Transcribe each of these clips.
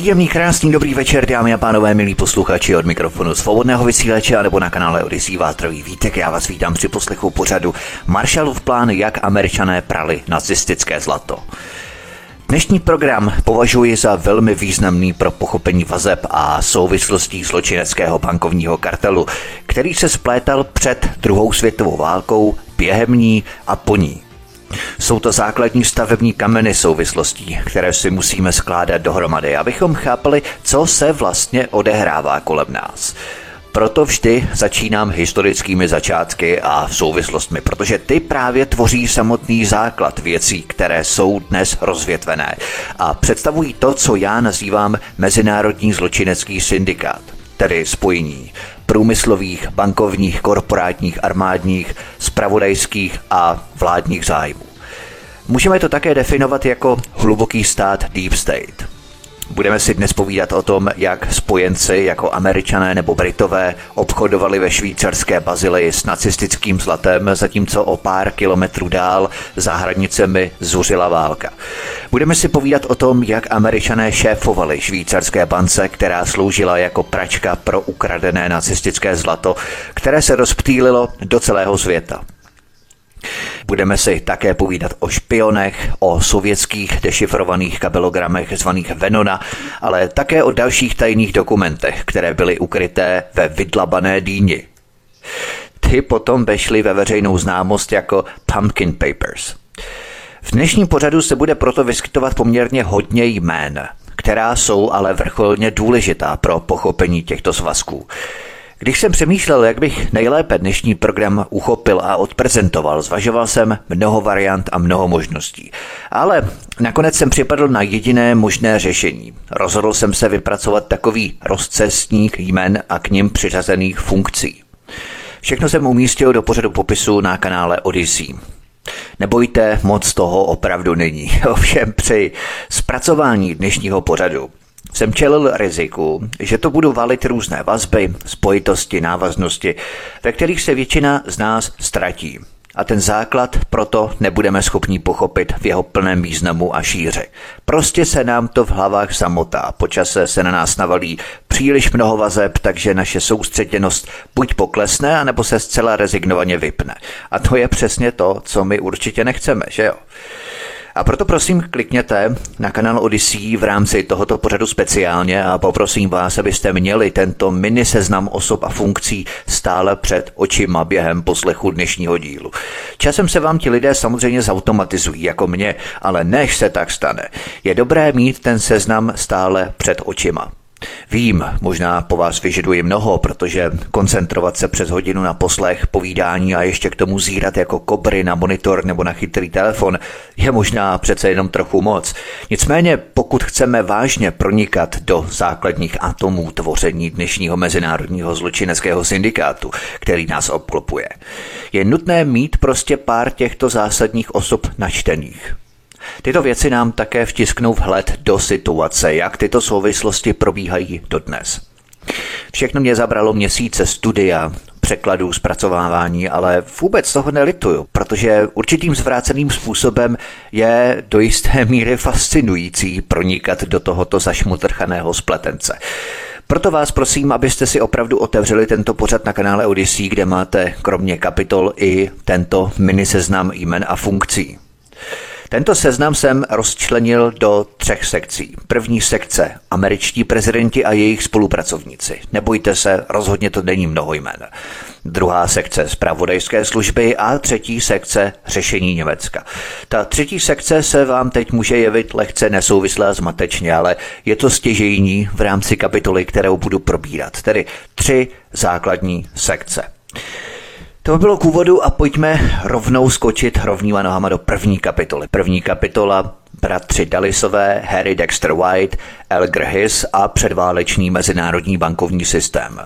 Příjemný, krásný, dobrý večer, dámy a pánové, milí posluchači od mikrofonu svobodného vysílače nebo na kanále Odyssey vás zdraví vítek. Já vás vítám při poslechu pořadu Marshallův plán, jak američané prali nacistické zlato. Dnešní program považuji za velmi významný pro pochopení vazeb a souvislostí zločineckého bankovního kartelu, který se splétal před druhou světovou válkou, během ní a po ní. Jsou to základní stavební kameny souvislostí, které si musíme skládat dohromady, abychom chápali, co se vlastně odehrává kolem nás. Proto vždy začínám historickými začátky a souvislostmi, protože ty právě tvoří samotný základ věcí, které jsou dnes rozvětvené a představují to, co já nazývám Mezinárodní zločinecký syndikát, tedy spojení průmyslových, bankovních, korporátních, armádních, spravodajských a vládních zájmů. Můžeme to také definovat jako hluboký stát Deep State. Budeme si dnes povídat o tom, jak spojenci jako američané nebo britové obchodovali ve švýcarské Bazileji s nacistickým zlatem, zatímco o pár kilometrů dál za hranicemi zuřila válka. Budeme si povídat o tom, jak američané šéfovali švýcarské bance, která sloužila jako pračka pro ukradené nacistické zlato, které se rozptýlilo do celého světa. Budeme si také povídat o špionech, o sovětských dešifrovaných kabelogramech zvaných Venona, ale také o dalších tajných dokumentech, které byly ukryté ve vydlabané dýni. Ty potom vešly ve veřejnou známost jako Pumpkin Papers. V dnešním pořadu se bude proto vyskytovat poměrně hodně jmén, která jsou ale vrcholně důležitá pro pochopení těchto svazků. Když jsem přemýšlel, jak bych nejlépe dnešní program uchopil a odprezentoval, zvažoval jsem mnoho variant a mnoho možností. Ale nakonec jsem připadl na jediné možné řešení. Rozhodl jsem se vypracovat takový rozcestník jmen a k nim přiřazených funkcí. Všechno jsem umístil do pořadu popisu na kanále Odyssey. Nebojte, moc toho opravdu není. Ovšem při zpracování dnešního pořadu jsem čelil riziku, že to budou valit různé vazby, spojitosti, návaznosti, ve kterých se většina z nás ztratí. A ten základ proto nebudeme schopni pochopit v jeho plném významu a šíři. Prostě se nám to v hlavách zamotá, počase se na nás navalí příliš mnoho vazeb, takže naše soustředěnost buď poklesne, anebo se zcela rezignovaně vypne. A to je přesně to, co my určitě nechceme, že jo? A proto prosím klikněte na kanál Odyssey v rámci tohoto pořadu speciálně a poprosím vás, abyste měli tento mini seznam osob a funkcí stále před očima během poslechu dnešního dílu. Časem se vám ti lidé samozřejmě zautomatizují jako mě, ale než se tak stane, je dobré mít ten seznam stále před očima. Vím, možná po vás vyžaduji mnoho, protože koncentrovat se přes hodinu na poslech, povídání a ještě k tomu zírat jako kobry na monitor nebo na chytrý telefon je možná přece jenom trochu moc. Nicméně, pokud chceme vážně pronikat do základních atomů tvoření dnešního mezinárodního zločineckého syndikátu, který nás obklopuje, je nutné mít prostě pár těchto zásadních osob načtených. Tyto věci nám také vtisknou vhled do situace, jak tyto souvislosti probíhají dodnes. Všechno mě zabralo měsíce studia, překladů, zpracovávání, ale vůbec toho nelituju, protože určitým zvráceným způsobem je do jisté míry fascinující pronikat do tohoto zašmutrchaného spletence. Proto vás prosím, abyste si opravdu otevřeli tento pořad na kanále Odyssey, kde máte kromě kapitol i tento mini seznam jmen a funkcí. Tento seznam jsem rozčlenil do třech sekcí. První sekce američtí prezidenti a jejich spolupracovníci. Nebojte se, rozhodně to není mnoho jmen. Druhá sekce zpravodajské služby a třetí sekce řešení Německa. Ta třetí sekce se vám teď může jevit lehce nesouvislé a zmatečně, ale je to stěžejní v rámci kapitoly, kterou budu probírat. Tedy tři základní sekce. To by bylo k úvodu a pojďme rovnou skočit rovnýma nohama do první kapitoly. První kapitola bratři Dalisové, Harry Dexter White, Elger Hiss a předválečný mezinárodní bankovní systém.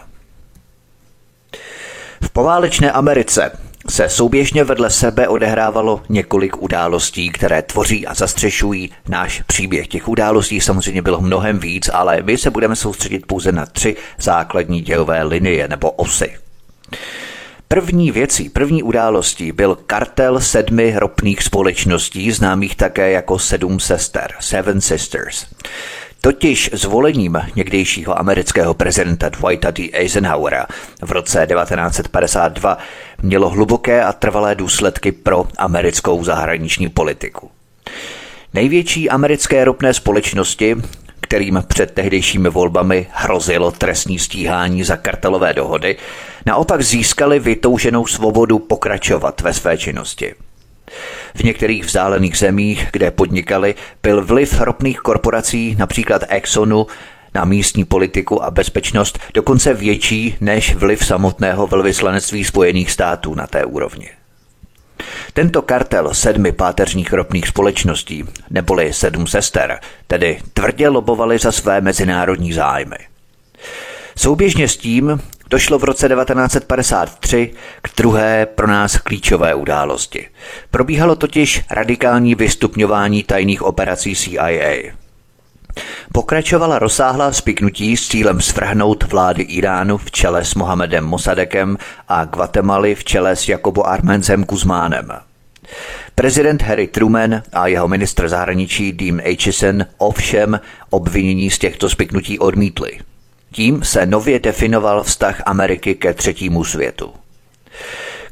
V poválečné Americe se souběžně vedle sebe odehrávalo několik událostí, které tvoří a zastřešují náš příběh. Těch událostí samozřejmě bylo mnohem víc, ale my se budeme soustředit pouze na tři základní dělové linie nebo osy. První věcí, první událostí byl kartel sedmi ropných společností, známých také jako Sedm sester, Seven Sisters. Totiž zvolením někdejšího amerického prezidenta Dwighta D. Eisenhowera v roce 1952 mělo hluboké a trvalé důsledky pro americkou zahraniční politiku. Největší americké ropné společnosti, kterým před tehdejšími volbami hrozilo trestní stíhání za kartelové dohody, naopak získali vytouženou svobodu pokračovat ve své činnosti. V některých vzdálených zemích, kde podnikali, byl vliv ropných korporací, například Exxonu, na místní politiku a bezpečnost dokonce větší než vliv samotného velvyslanectví Spojených států na té úrovni. Tento kartel sedmi páteřních ropných společností, neboli sedm sester, tedy tvrdě lobovali za své mezinárodní zájmy. Souběžně s tím došlo v roce 1953 k druhé pro nás klíčové události. Probíhalo totiž radikální vystupňování tajných operací CIA. Pokračovala rozsáhlá spiknutí s cílem svrhnout vlády Iránu v čele s Mohamedem Mosadekem a Guatemaly v čele s Jakobo Armenzem Kuzmánem. Prezident Harry Truman a jeho ministr zahraničí Dean Acheson ovšem obvinění z těchto spiknutí odmítli. Tím se nově definoval vztah Ameriky ke třetímu světu.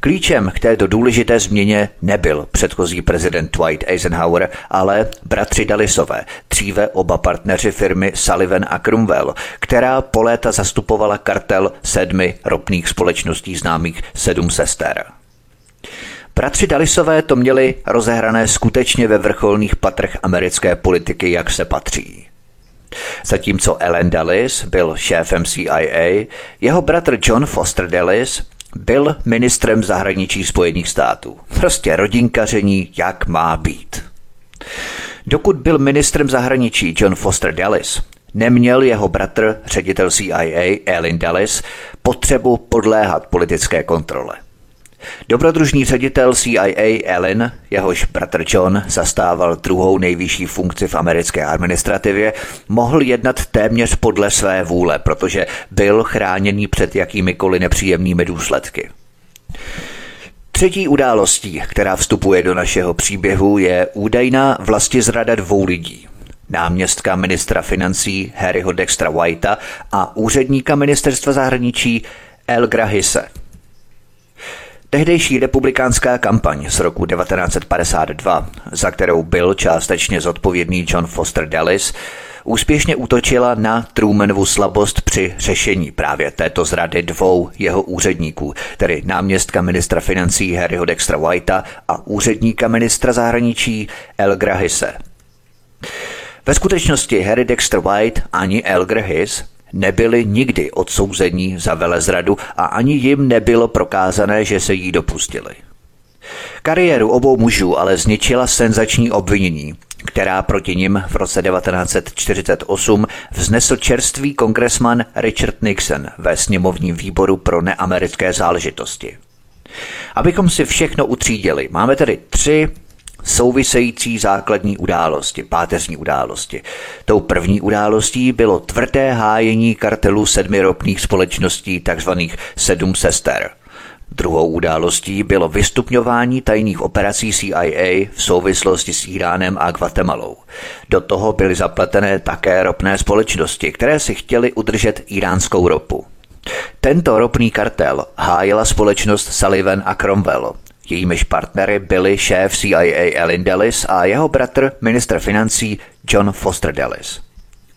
Klíčem k této důležité změně nebyl předchozí prezident Dwight Eisenhower, ale bratři Dalisové, dříve oba partneři firmy Sullivan a Cromwell, která po léta zastupovala kartel sedmi ropných společností známých Sedm sester. Bratři Dalisové to měli rozehrané skutečně ve vrcholných patrech americké politiky, jak se patří. Zatímco Ellen Dallis byl šéfem CIA, jeho bratr John Foster Dallis byl ministrem zahraničí Spojených států. Prostě rodinkaření, jak má být. Dokud byl ministrem zahraničí John Foster Dallis, neměl jeho bratr, ředitel CIA Ellen Dallis, potřebu podléhat politické kontrole. Dobrodružný ředitel CIA Ellen, jehož bratr John zastával druhou nejvyšší funkci v americké administrativě, mohl jednat téměř podle své vůle, protože byl chráněný před jakýmikoliv nepříjemnými důsledky. Třetí událostí, která vstupuje do našeho příběhu, je údajná zrada dvou lidí. Náměstka ministra financí Harryho Dextra Whitea a úředníka ministerstva zahraničí El Grahise – Tehdejší republikánská kampaň z roku 1952, za kterou byl částečně zodpovědný John Foster Dulles, úspěšně útočila na Trumanovu slabost při řešení právě této zrady dvou jeho úředníků, tedy náměstka ministra financí Harryho Dextra Whitea a úředníka ministra zahraničí El Grahise. Ve skutečnosti Harry Dexter White ani El Grahis nebyli nikdy odsouzení za velezradu a ani jim nebylo prokázané, že se jí dopustili. Kariéru obou mužů ale zničila senzační obvinění, která proti nim v roce 1948 vznesl čerstvý kongresman Richard Nixon ve sněmovním výboru pro neamerické záležitosti. Abychom si všechno utřídili, máme tedy tři související základní události, páteřní události. Tou první událostí bylo tvrdé hájení kartelu sedmi ropných společností takzvaných Sedm sester. Druhou událostí bylo vystupňování tajných operací CIA v souvislosti s Iránem a Guatemalou. Do toho byly zapletené také ropné společnosti, které si chtěly udržet iránskou ropu. Tento ropný kartel hájila společnost Sullivan a Cromwell Jejímiž partnery byli šéf CIA Ellen Dulles a jeho bratr, ministr financí John Foster Dulles.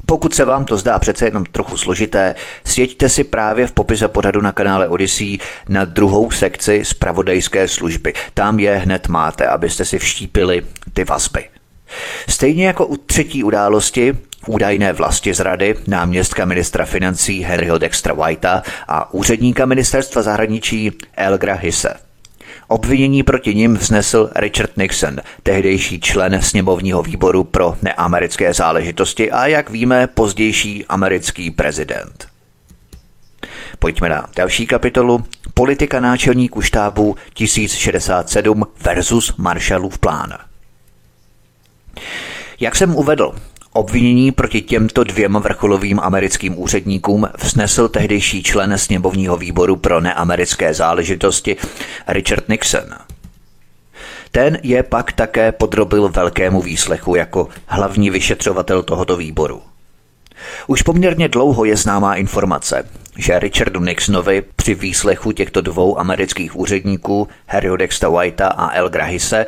Pokud se vám to zdá přece jenom trochu složité, sjeďte si právě v popise pořadu na kanále Odyssey na druhou sekci zpravodajské služby. Tam je hned máte, abyste si vštípili ty vazby. Stejně jako u třetí události, údajné vlasti zrady, náměstka ministra financí Henryho Dextra Whitea a úředníka ministerstva zahraničí Elgra Hisse. Obvinění proti nim vznesl Richard Nixon, tehdejší člen sněmovního výboru pro neamerické záležitosti a jak víme pozdější americký prezident. Pojďme na další kapitolu. politika náčelníků štábu 1067 versus Marshallův plán. Jak jsem uvedl, Obvinění proti těmto dvěma vrcholovým americkým úředníkům vznesl tehdejší člen sněmovního výboru pro neamerické záležitosti Richard Nixon. Ten je pak také podrobil velkému výslechu jako hlavní vyšetřovatel tohoto výboru. Už poměrně dlouho je známá informace, že Richardu Nixonovi při výslechu těchto dvou amerických úředníků, Harryho Dexta Whitea a El Grahise,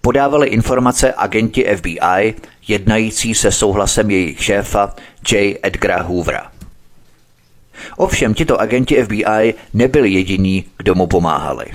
podávali informace agenti FBI jednající se souhlasem jejich šéfa J. Edgara Hoovera. Ovšem tito agenti FBI nebyli jediní, kdo mu pomáhali.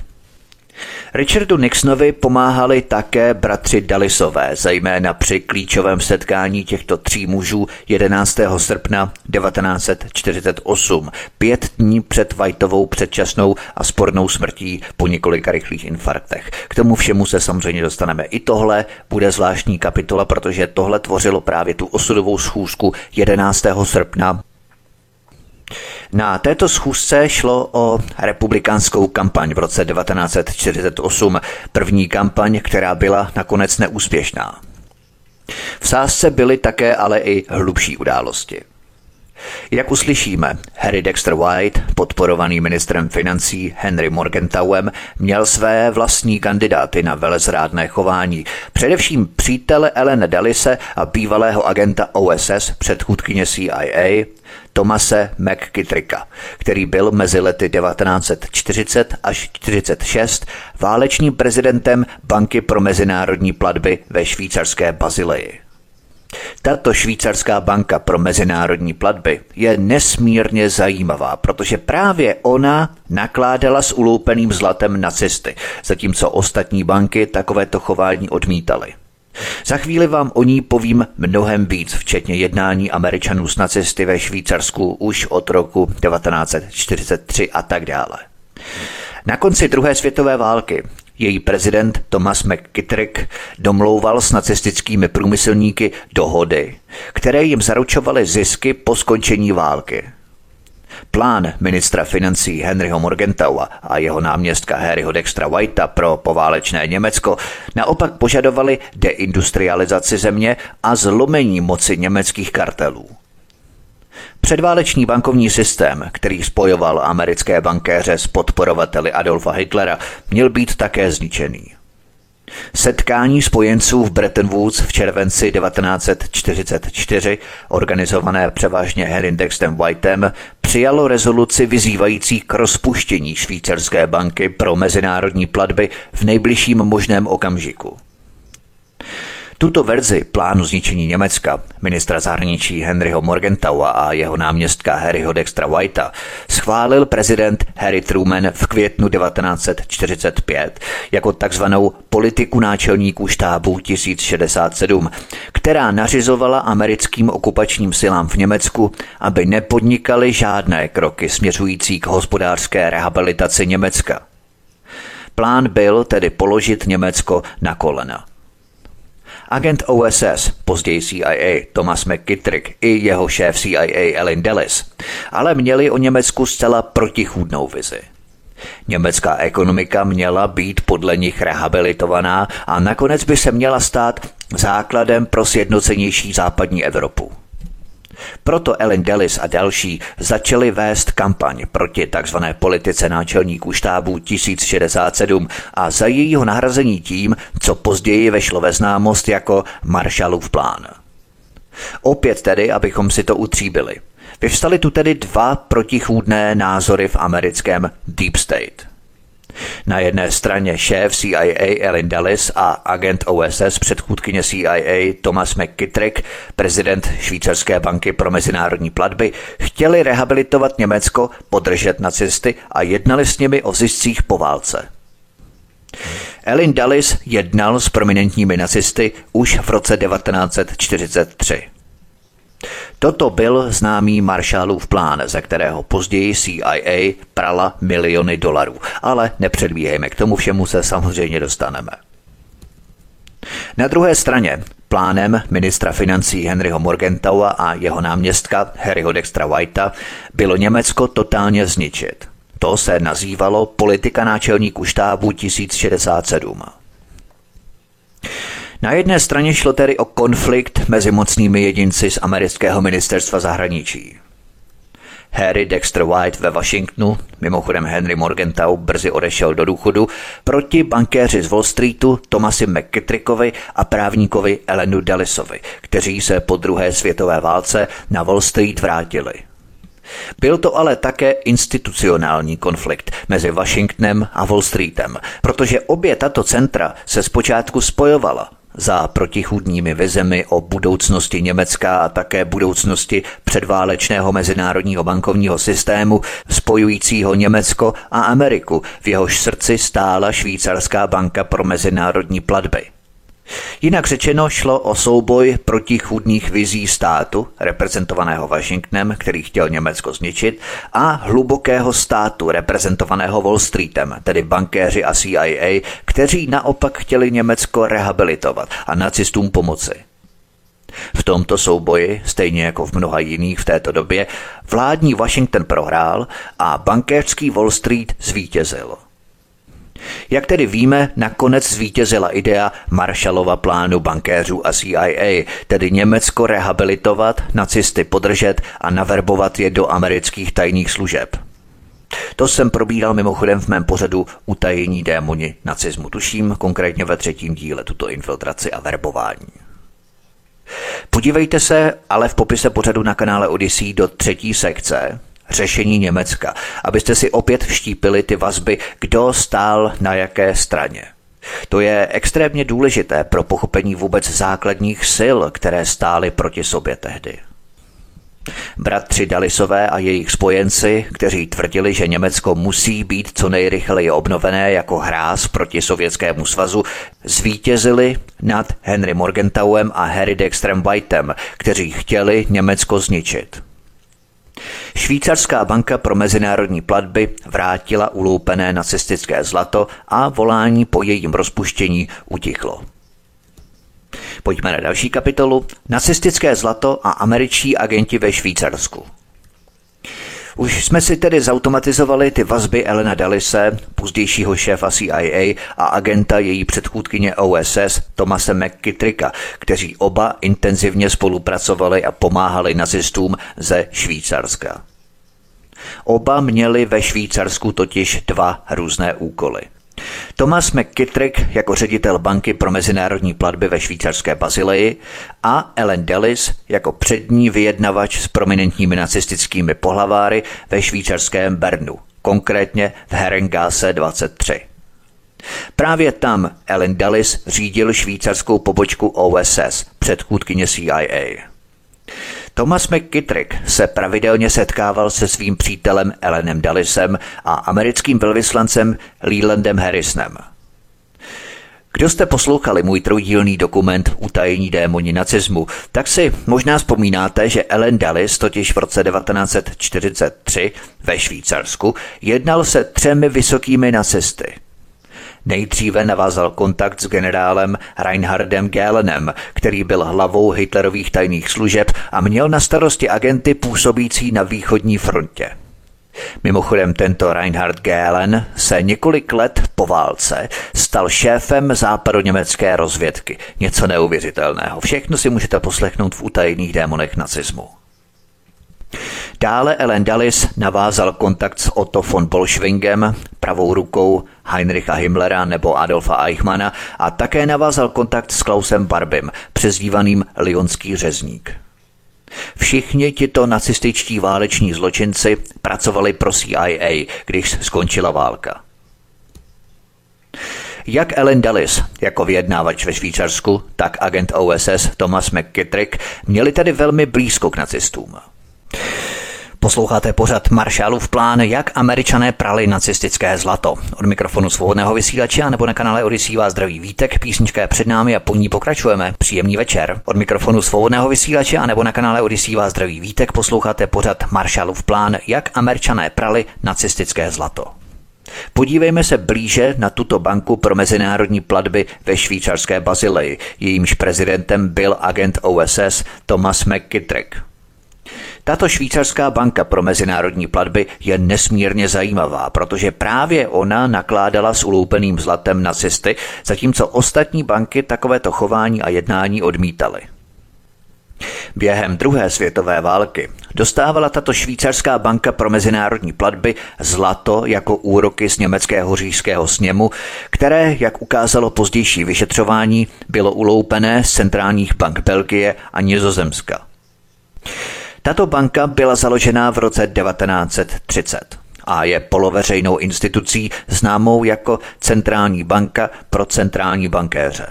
Richardu Nixonovi pomáhali také bratři Dalisové, zejména při klíčovém setkání těchto tří mužů 11. srpna 1948, pět dní před Whiteovou předčasnou a spornou smrtí po několika rychlých infarktech. K tomu všemu se samozřejmě dostaneme. I tohle bude zvláštní kapitola, protože tohle tvořilo právě tu osudovou schůzku 11. srpna na této schůzce šlo o republikánskou kampaň v roce 1948, první kampaň, která byla nakonec neúspěšná. V sázce byly také ale i hlubší události. Jak uslyšíme, Harry Dexter White, podporovaný ministrem financí Henry Morgentauem, měl své vlastní kandidáty na velezrádné chování, především přítele Ellen Dallise a bývalého agenta OSS předchůdkyně CIA Tomase McKittricka, který byl mezi lety 1940 až 1946 válečným prezidentem Banky pro mezinárodní platby ve švýcarské Bazileji. Tato švýcarská banka pro mezinárodní platby je nesmírně zajímavá, protože právě ona nakládala s uloupeným zlatem nacisty, zatímco ostatní banky takovéto chování odmítaly. Za chvíli vám o ní povím mnohem víc, včetně jednání Američanů s nacisty ve Švýcarsku už od roku 1943 a tak dále. Na konci druhé světové války její prezident Thomas McKittrick domlouval s nacistickými průmyslníky dohody, které jim zaručovaly zisky po skončení války. Plán ministra financí Henryho Morgentaua a jeho náměstka Harryho Dextra Whitea pro poválečné Německo naopak požadovali deindustrializaci země a zlomení moci německých kartelů. Předváleční bankovní systém, který spojoval americké bankéře s podporovateli Adolfa Hitlera, měl být také zničený. Setkání spojenců v Bretton Woods v červenci 1944, organizované převážně Herindexem Whiteem, přijalo rezoluci vyzývající k rozpuštění švýcarské banky pro mezinárodní platby v nejbližším možném okamžiku. Tuto verzi plánu zničení Německa ministra zahraničí Henryho Morgentaua a jeho náměstka Harryho Dextra Whitea schválil prezident Harry Truman v květnu 1945 jako takzvanou politiku náčelníků štábu 1067, která nařizovala americkým okupačním silám v Německu, aby nepodnikali žádné kroky směřující k hospodářské rehabilitaci Německa. Plán byl tedy položit Německo na kolena. Agent OSS, později CIA, Thomas McKittrick i jeho šéf CIA Ellen Dulles, ale měli o Německu zcela protichůdnou vizi. Německá ekonomika měla být podle nich rehabilitovaná a nakonec by se měla stát základem pro sjednocenější západní Evropu. Proto Ellen Delis a další začali vést kampaň proti tzv. politice náčelníků štábů 1067 a za jejího nahrazení tím, co později vešlo ve známost jako Marshallův plán. Opět tedy, abychom si to utříbili. Vyvstaly tu tedy dva protichůdné názory v americkém Deep State – na jedné straně šéf CIA Ellen Dulles a agent OSS předchůdkyně CIA Thomas McKittrick, prezident Švýcarské banky pro mezinárodní platby, chtěli rehabilitovat Německo, podržet nacisty a jednali s nimi o ziscích po válce. Ellen Dulles jednal s prominentními nacisty už v roce 1943. Toto byl známý Marshallův plán, ze kterého později CIA prala miliony dolarů. Ale nepředbíhejme, k tomu všemu se samozřejmě dostaneme. Na druhé straně plánem ministra financí Henryho Morgentaua a jeho náměstka Harryho Dextra Whitea bylo Německo totálně zničit. To se nazývalo politika náčelníků štábu 1067. Na jedné straně šlo tedy o konflikt mezi mocnými jedinci z amerického ministerstva zahraničí. Harry Dexter White ve Washingtonu, mimochodem Henry Morgenthau brzy odešel do důchodu, proti bankéři z Wall Streetu Thomasi McKittrickovi a právníkovi Elenu Dallisovi, kteří se po druhé světové válce na Wall Street vrátili. Byl to ale také institucionální konflikt mezi Washingtonem a Wall Streetem, protože obě tato centra se zpočátku spojovala za protichůdními vizemi o budoucnosti Německa a také budoucnosti předválečného mezinárodního bankovního systému spojujícího Německo a Ameriku, v jehož srdci stála švýcarská banka pro mezinárodní platby. Jinak řečeno šlo o souboj protichůdných vizí státu, reprezentovaného Washingtonem, který chtěl Německo zničit, a hlubokého státu, reprezentovaného Wall Streetem, tedy bankéři a CIA, kteří naopak chtěli Německo rehabilitovat a nacistům pomoci. V tomto souboji, stejně jako v mnoha jiných v této době, vládní Washington prohrál a bankéřský Wall Street zvítězil. Jak tedy víme, nakonec zvítězila idea Marshallova plánu bankéřů a CIA, tedy Německo rehabilitovat, nacisty podržet a naverbovat je do amerických tajných služeb. To jsem probíral mimochodem v mém pořadu Utajení démoni nacismu. Tuším konkrétně ve třetím díle tuto infiltraci a verbování. Podívejte se ale v popise pořadu na kanále Odyssey do třetí sekce, řešení Německa, abyste si opět vštípili ty vazby, kdo stál na jaké straně. To je extrémně důležité pro pochopení vůbec základních sil, které stály proti sobě tehdy. Bratři Dalisové a jejich spojenci, kteří tvrdili, že Německo musí být co nejrychleji obnovené jako hráz proti Sovětskému svazu, zvítězili nad Henry Morgenthauem a Harry Dexterem Whiteem, kteří chtěli Německo zničit. Švýcarská banka pro mezinárodní platby vrátila uloupené nacistické zlato a volání po jejím rozpuštění utichlo. Pojďme na další kapitolu. Nacistické zlato a američtí agenti ve Švýcarsku. Už jsme si tedy zautomatizovali ty vazby Elena Dallise, pozdějšího šéfa CIA a agenta její předchůdkyně OSS Tomase McKittricka, kteří oba intenzivně spolupracovali a pomáhali nazistům ze Švýcarska. Oba měli ve Švýcarsku totiž dva různé úkoly – Thomas McKittrick jako ředitel banky pro mezinárodní platby ve švýcarské Bazileji a Ellen Dellis jako přední vyjednavač s prominentními nacistickými pohlaváry ve švýcarském Bernu, konkrétně v Herengase 23. Právě tam Ellen Dulles řídil švýcarskou pobočku OSS, předchůdkyně CIA. Thomas McKittrick se pravidelně setkával se svým přítelem Ellenem Dallisem a americkým velvyslancem Lelandem Harrisonem. Kdo jste poslouchali můj trojdílný dokument Utajení démoni nacismu, tak si možná vzpomínáte, že Ellen Dallis totiž v roce 1943 ve Švýcarsku jednal se třemi vysokými nacisty – Nejdříve navázal kontakt s generálem Reinhardem Gehlenem, který byl hlavou Hitlerových tajných služeb a měl na starosti agenty působící na východní frontě. Mimochodem tento Reinhard Gehlen se několik let po válce stal šéfem západoněmecké rozvědky. Něco neuvěřitelného. Všechno si můžete poslechnout v utajených démonech nacismu. Dále Ellen Dallis navázal kontakt s Otto von Bolschwingem, pravou rukou Heinricha Himmlera nebo Adolfa Eichmana a také navázal kontakt s Klausem Barbim, přezdívaným Lionský řezník. Všichni tito nacističtí váleční zločinci pracovali pro CIA, když skončila válka. Jak Ellen Dulles jako vyjednávač ve Švýcarsku, tak agent OSS Thomas McKittrick měli tedy velmi blízko k nacistům. Posloucháte pořad Marshallův plán, jak američané prali nacistické zlato. Od mikrofonu svobodného vysílače nebo na kanále Odisí vás zdraví vítek, písnička je před námi a po ní pokračujeme. Příjemný večer. Od mikrofonu svobodného vysílače nebo na kanále Odisí vás zdraví vítek, posloucháte pořad Marshallův plán, jak američané prali nacistické zlato. Podívejme se blíže na tuto banku pro mezinárodní platby ve švýcarské Bazileji. Jejímž prezidentem byl agent OSS Thomas McKittrick. Tato švýcarská banka pro mezinárodní platby je nesmírně zajímavá, protože právě ona nakládala s uloupeným zlatem nacisty, zatímco ostatní banky takovéto chování a jednání odmítaly. Během druhé světové války dostávala tato švýcarská banka pro mezinárodní platby zlato jako úroky z německého říšského sněmu, které, jak ukázalo pozdější vyšetřování, bylo uloupené z centrálních bank Belgie a Nizozemska. Tato banka byla založena v roce 1930 a je poloveřejnou institucí známou jako Centrální banka pro centrální bankéře.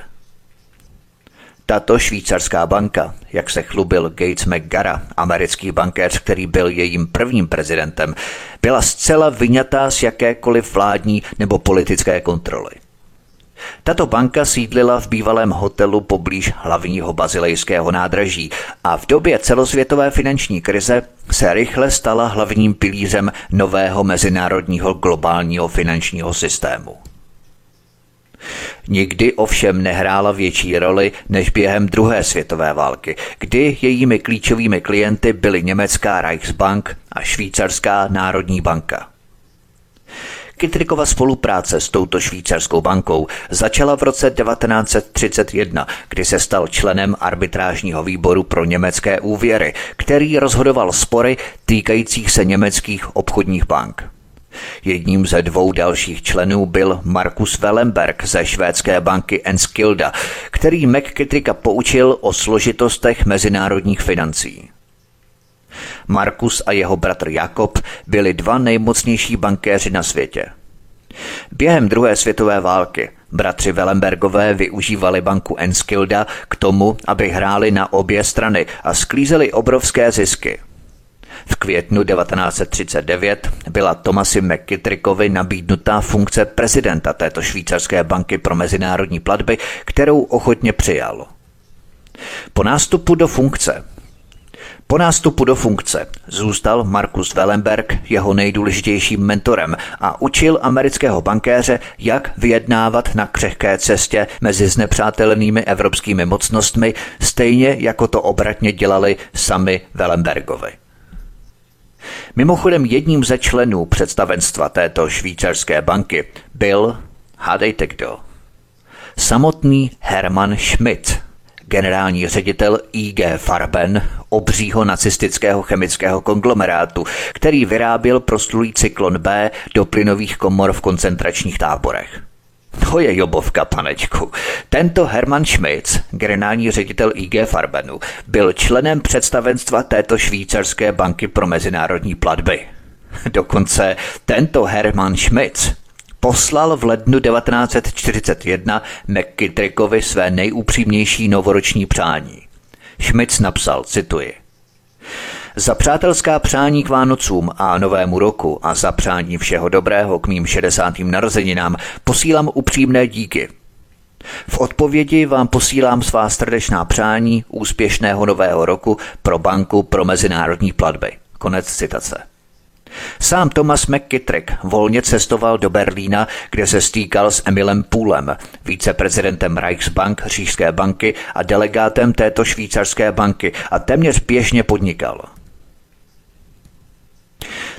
Tato švýcarská banka, jak se chlubil Gates McGarra, americký bankéř, který byl jejím prvním prezidentem, byla zcela vyňatá z jakékoliv vládní nebo politické kontroly. Tato banka sídlila v bývalém hotelu poblíž hlavního bazilejského nádraží a v době celosvětové finanční krize se rychle stala hlavním pilířem nového mezinárodního globálního finančního systému. Nikdy ovšem nehrála větší roli než během druhé světové války, kdy jejími klíčovými klienty byly německá Reichsbank a švýcarská národní banka. Kytrikova spolupráce s touto švýcarskou bankou začala v roce 1931, kdy se stal členem arbitrážního výboru pro německé úvěry, který rozhodoval spory týkajících se německých obchodních bank. Jedním ze dvou dalších členů byl Markus Wellenberg ze švédské banky Enskilda, který McKittricka poučil o složitostech mezinárodních financí. Markus a jeho bratr Jakob byli dva nejmocnější bankéři na světě. Během druhé světové války bratři Wellenbergové využívali banku Enskilda k tomu, aby hráli na obě strany a sklízeli obrovské zisky – v květnu 1939 byla Tomasi McKittrickovi nabídnutá funkce prezidenta této švýcarské banky pro mezinárodní platby, kterou ochotně přijal. Po nástupu do funkce po nástupu do funkce zůstal Markus Wellenberg jeho nejdůležitějším mentorem a učil amerického bankéře, jak vyjednávat na křehké cestě mezi znepřátelenými evropskými mocnostmi, stejně jako to obratně dělali sami Wellenbergovi. Mimochodem jedním ze členů představenstva této švýcarské banky byl, hádejte kdo, samotný Hermann Schmidt, generální ředitel IG Farben, obřího nacistického chemického konglomerátu, který vyráběl proslulý cyklon B do plynových komor v koncentračních táborech. To je jobovka, panečku. Tento Hermann Schmitz, generální ředitel IG Farbenu, byl členem představenstva této švýcarské banky pro mezinárodní platby. Dokonce tento Hermann Schmitz poslal v lednu 1941 McKittrickovi své nejupřímnější novoroční přání. Schmitz napsal, cituji, za přátelská přání k Vánocům a Novému roku a za přání všeho dobrého k mým 60. narozeninám posílám upřímné díky. V odpovědi vám posílám svá srdečná přání úspěšného nového roku pro banku pro mezinárodní platby. Konec citace. Sám Thomas McKittrick volně cestoval do Berlína, kde se stýkal s Emilem Poolem, viceprezidentem Reichsbank Říšské banky a delegátem této švýcarské banky a téměř běžně podnikal.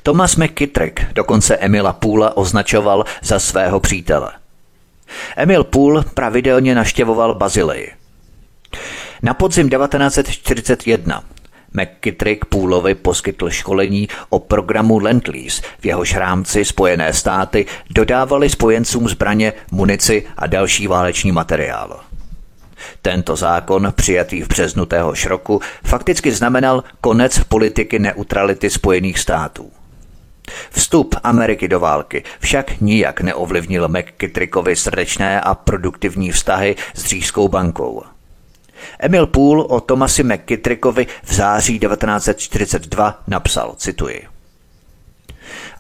Thomas McKittrick dokonce Emila Půla označoval za svého přítele. Emil Půl pravidelně naštěvoval Bazileji. Na podzim 1941 McKittrick Půlovi poskytl školení o programu Lend-Lease, v jehož rámci Spojené státy dodávali spojencům zbraně, munici a další váleční materiál. Tento zákon, přijatý v březnu téhož roku, fakticky znamenal konec politiky neutrality Spojených států. Vstup Ameriky do války však nijak neovlivnil McKittrickovi srdečné a produktivní vztahy s Říšskou bankou. Emil Poole o Tomasi McKittrickovi v září 1942 napsal, cituji.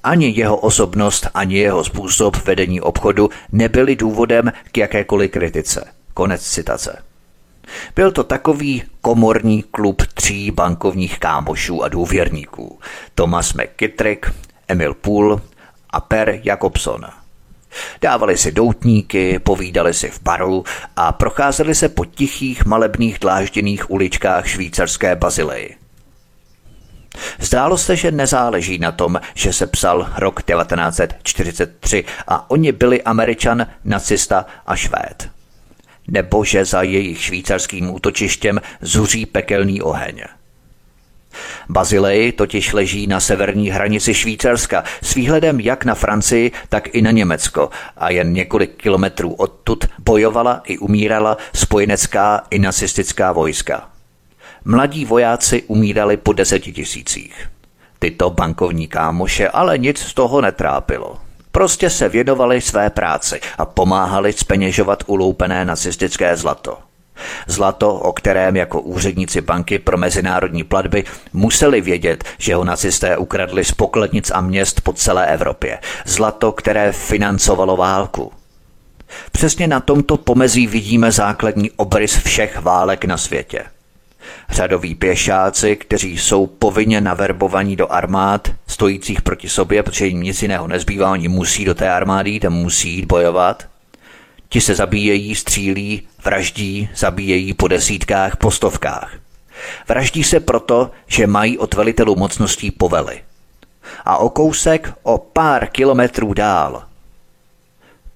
Ani jeho osobnost, ani jeho způsob vedení obchodu nebyly důvodem k jakékoliv kritice. Konec citace. Byl to takový komorní klub tří bankovních kámošů a důvěrníků. Thomas McKittrick, Emil Pool a Per Jakobson. Dávali si doutníky, povídali si v baru a procházeli se po tichých malebných dlážděných uličkách švýcarské Bazileji. Zdálo se, že nezáleží na tom, že se psal rok 1943 a oni byli američan, nacista a švéd. Nebo že za jejich švýcarským útočištěm zuří pekelný oheň. Bazilej totiž leží na severní hranici Švýcarska s výhledem jak na Francii, tak i na Německo a jen několik kilometrů odtud bojovala i umírala spojenecká i nacistická vojska. Mladí vojáci umírali po deseti tisících. Tyto bankovní kámoše ale nic z toho netrápilo. Prostě se věnovali své práci a pomáhali speněžovat uloupené nacistické zlato. Zlato, o kterém jako úředníci banky pro mezinárodní platby museli vědět, že ho nacisté ukradli z pokladnic a měst po celé Evropě. Zlato, které financovalo válku. Přesně na tomto pomezí vidíme základní obrys všech válek na světě. Řadoví pěšáci, kteří jsou povinně naverbovaní do armád, stojících proti sobě, protože jim nic jiného nezbývá, oni musí do té armády a musí jít bojovat. Ti se zabíjejí, střílí, vraždí, zabíjejí po desítkách, po stovkách. Vraždí se proto, že mají od velitelů mocností povely. A o kousek, o pár kilometrů dál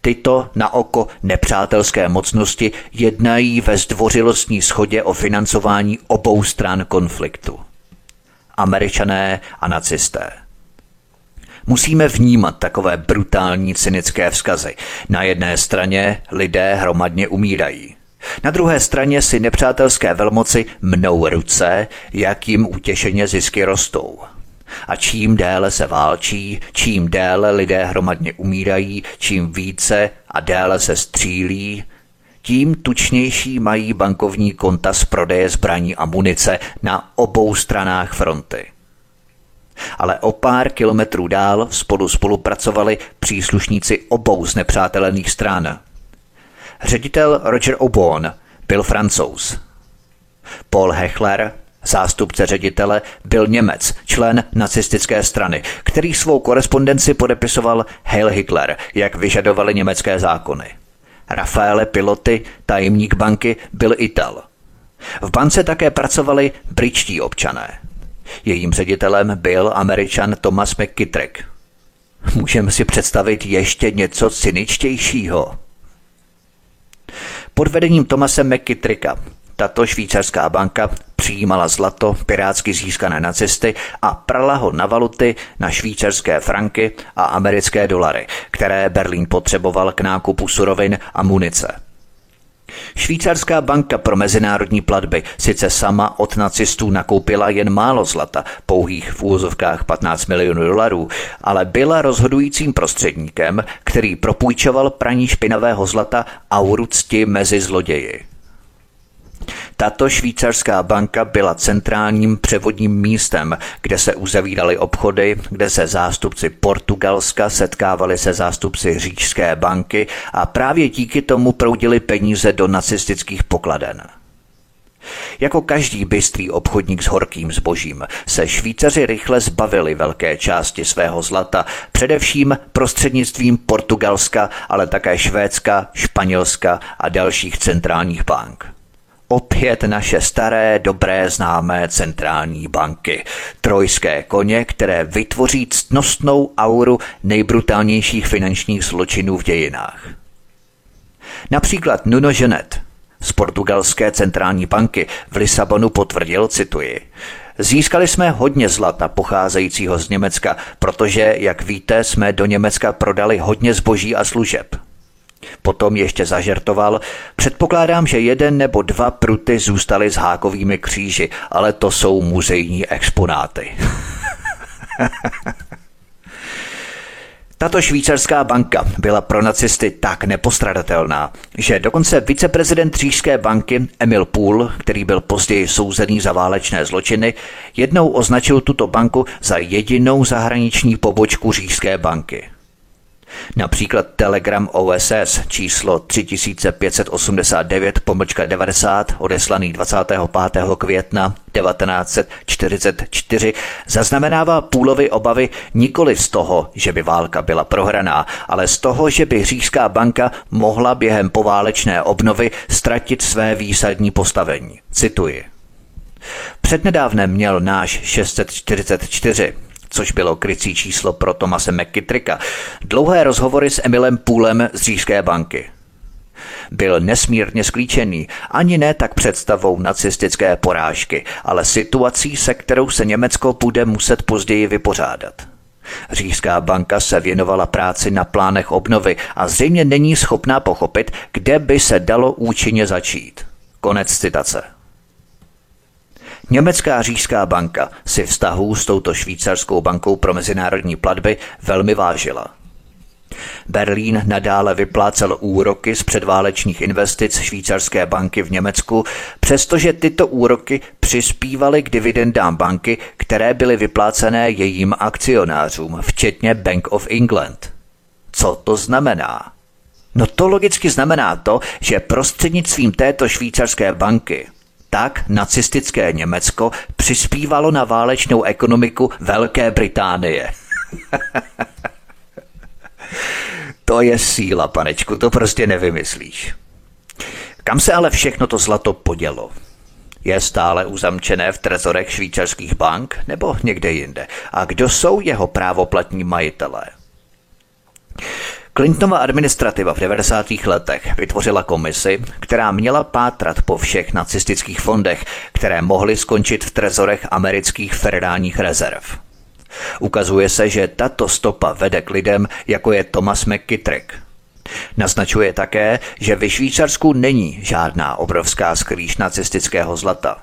Tyto na oko nepřátelské mocnosti jednají ve zdvořilostní schodě o financování obou stran konfliktu. Američané a nacisté. Musíme vnímat takové brutální cynické vzkazy. Na jedné straně lidé hromadně umírají. Na druhé straně si nepřátelské velmoci mnou ruce, jak jim utěšeně zisky rostou. A čím déle se válčí, čím déle lidé hromadně umírají, čím více a déle se střílí, tím tučnější mají bankovní konta z prodeje zbraní a munice na obou stranách fronty. Ale o pár kilometrů dál spolu spolupracovali příslušníci obou z nepřátelených stran. Ředitel Roger Obon byl francouz. Paul Hechler Zástupce ředitele byl Němec, člen nacistické strany, který svou korespondenci podepisoval Heil Hitler, jak vyžadovaly německé zákony. Rafaele Piloty, tajemník banky, byl Ital. V bance také pracovali britští občané. Jejím ředitelem byl američan Thomas McKittrick. Můžeme si představit ještě něco cyničtějšího. Pod vedením Tomase McKittricka tato švýcarská banka přijímala zlato pirátsky získané na cesty a prala ho na valuty na švýcarské franky a americké dolary, které Berlín potřeboval k nákupu surovin a munice. Švýcarská banka pro mezinárodní platby sice sama od nacistů nakoupila jen málo zlata, pouhých v úvozovkách 15 milionů dolarů, ale byla rozhodujícím prostředníkem, který propůjčoval praní špinavého zlata auru cti mezi zloději. Tato švýcarská banka byla centrálním převodním místem, kde se uzavíraly obchody, kde se zástupci Portugalska setkávali se zástupci Říčské banky a právě díky tomu proudili peníze do nacistických pokladen. Jako každý bystrý obchodník s horkým zbožím se Švýcaři rychle zbavili velké části svého zlata, především prostřednictvím Portugalska, ale také Švédska, Španělska a dalších centrálních bank opět naše staré, dobré známé centrální banky. Trojské koně, které vytvoří ctnostnou auru nejbrutálnějších finančních zločinů v dějinách. Například Nuno Genet z portugalské centrální banky v Lisabonu potvrdil, cituji, Získali jsme hodně zlata pocházejícího z Německa, protože, jak víte, jsme do Německa prodali hodně zboží a služeb. Potom ještě zažertoval, předpokládám, že jeden nebo dva pruty zůstaly s hákovými kříži, ale to jsou muzejní exponáty. Tato švýcarská banka byla pro nacisty tak nepostradatelná, že dokonce viceprezident Říšské banky Emil Pool, který byl později souzený za válečné zločiny, jednou označil tuto banku za jedinou zahraniční pobočku Říšské banky. Například Telegram OSS číslo 3589 pomlčka 90 odeslaný 25. května 1944 zaznamenává půlovy obavy nikoli z toho, že by válka byla prohraná, ale z toho, že by Říšská banka mohla během poválečné obnovy ztratit své výsadní postavení. Cituji. Přednedávnem měl náš 644, což bylo krycí číslo pro Tomase McKittricka, dlouhé rozhovory s Emilem Půlem z Říšské banky. Byl nesmírně sklíčený, ani ne tak představou nacistické porážky, ale situací, se kterou se Německo bude muset později vypořádat. Říšská banka se věnovala práci na plánech obnovy a zřejmě není schopná pochopit, kde by se dalo účinně začít. Konec citace. Německá říšská banka si vztahů s touto švýcarskou bankou pro mezinárodní platby velmi vážila. Berlín nadále vyplácel úroky z předválečných investic švýcarské banky v Německu, přestože tyto úroky přispívaly k dividendám banky, které byly vyplácené jejím akcionářům, včetně Bank of England. Co to znamená? No to logicky znamená to, že prostřednictvím této švýcarské banky tak nacistické Německo přispívalo na válečnou ekonomiku Velké Británie. to je síla, panečku, to prostě nevymyslíš. Kam se ale všechno to zlato podělo? Je stále uzamčené v trezorech švýcarských bank nebo někde jinde? A kdo jsou jeho právoplatní majitelé? Clintonova administrativa v 90. letech vytvořila komisi, která měla pátrat po všech nacistických fondech, které mohly skončit v trezorech amerických federálních rezerv. Ukazuje se, že tato stopa vede k lidem, jako je Thomas McKittrick. Naznačuje také, že ve Švýcarsku není žádná obrovská skrýš nacistického zlata.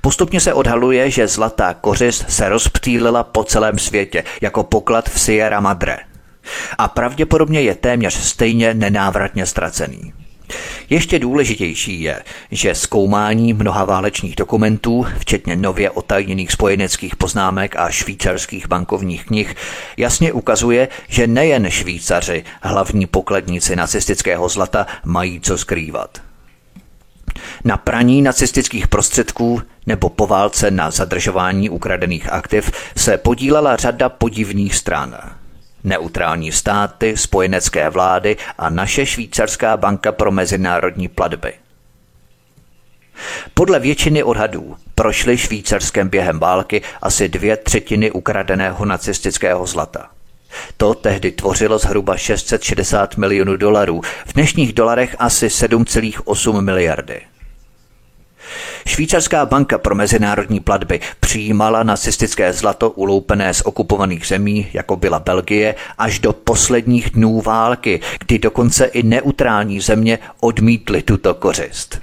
Postupně se odhaluje, že zlatá kořist se rozptýlila po celém světě jako poklad v Sierra Madre – a pravděpodobně je téměř stejně nenávratně ztracený. Ještě důležitější je, že zkoumání mnoha válečných dokumentů, včetně nově otajněných spojeneckých poznámek a švýcarských bankovních knih, jasně ukazuje, že nejen Švýcaři, hlavní pokladníci nacistického zlata, mají co skrývat. Na praní nacistických prostředků nebo po válce na zadržování ukradených aktiv se podílela řada podivných stran – neutrální státy, spojenecké vlády a naše švýcarská banka pro mezinárodní platby. Podle většiny odhadů prošly švýcarském během války asi dvě třetiny ukradeného nacistického zlata. To tehdy tvořilo zhruba 660 milionů dolarů, v dnešních dolarech asi 7,8 miliardy. Švýcarská banka pro mezinárodní platby přijímala nacistické zlato uloupené z okupovaných zemí, jako byla Belgie, až do posledních dnů války, kdy dokonce i neutrální země odmítly tuto kořist.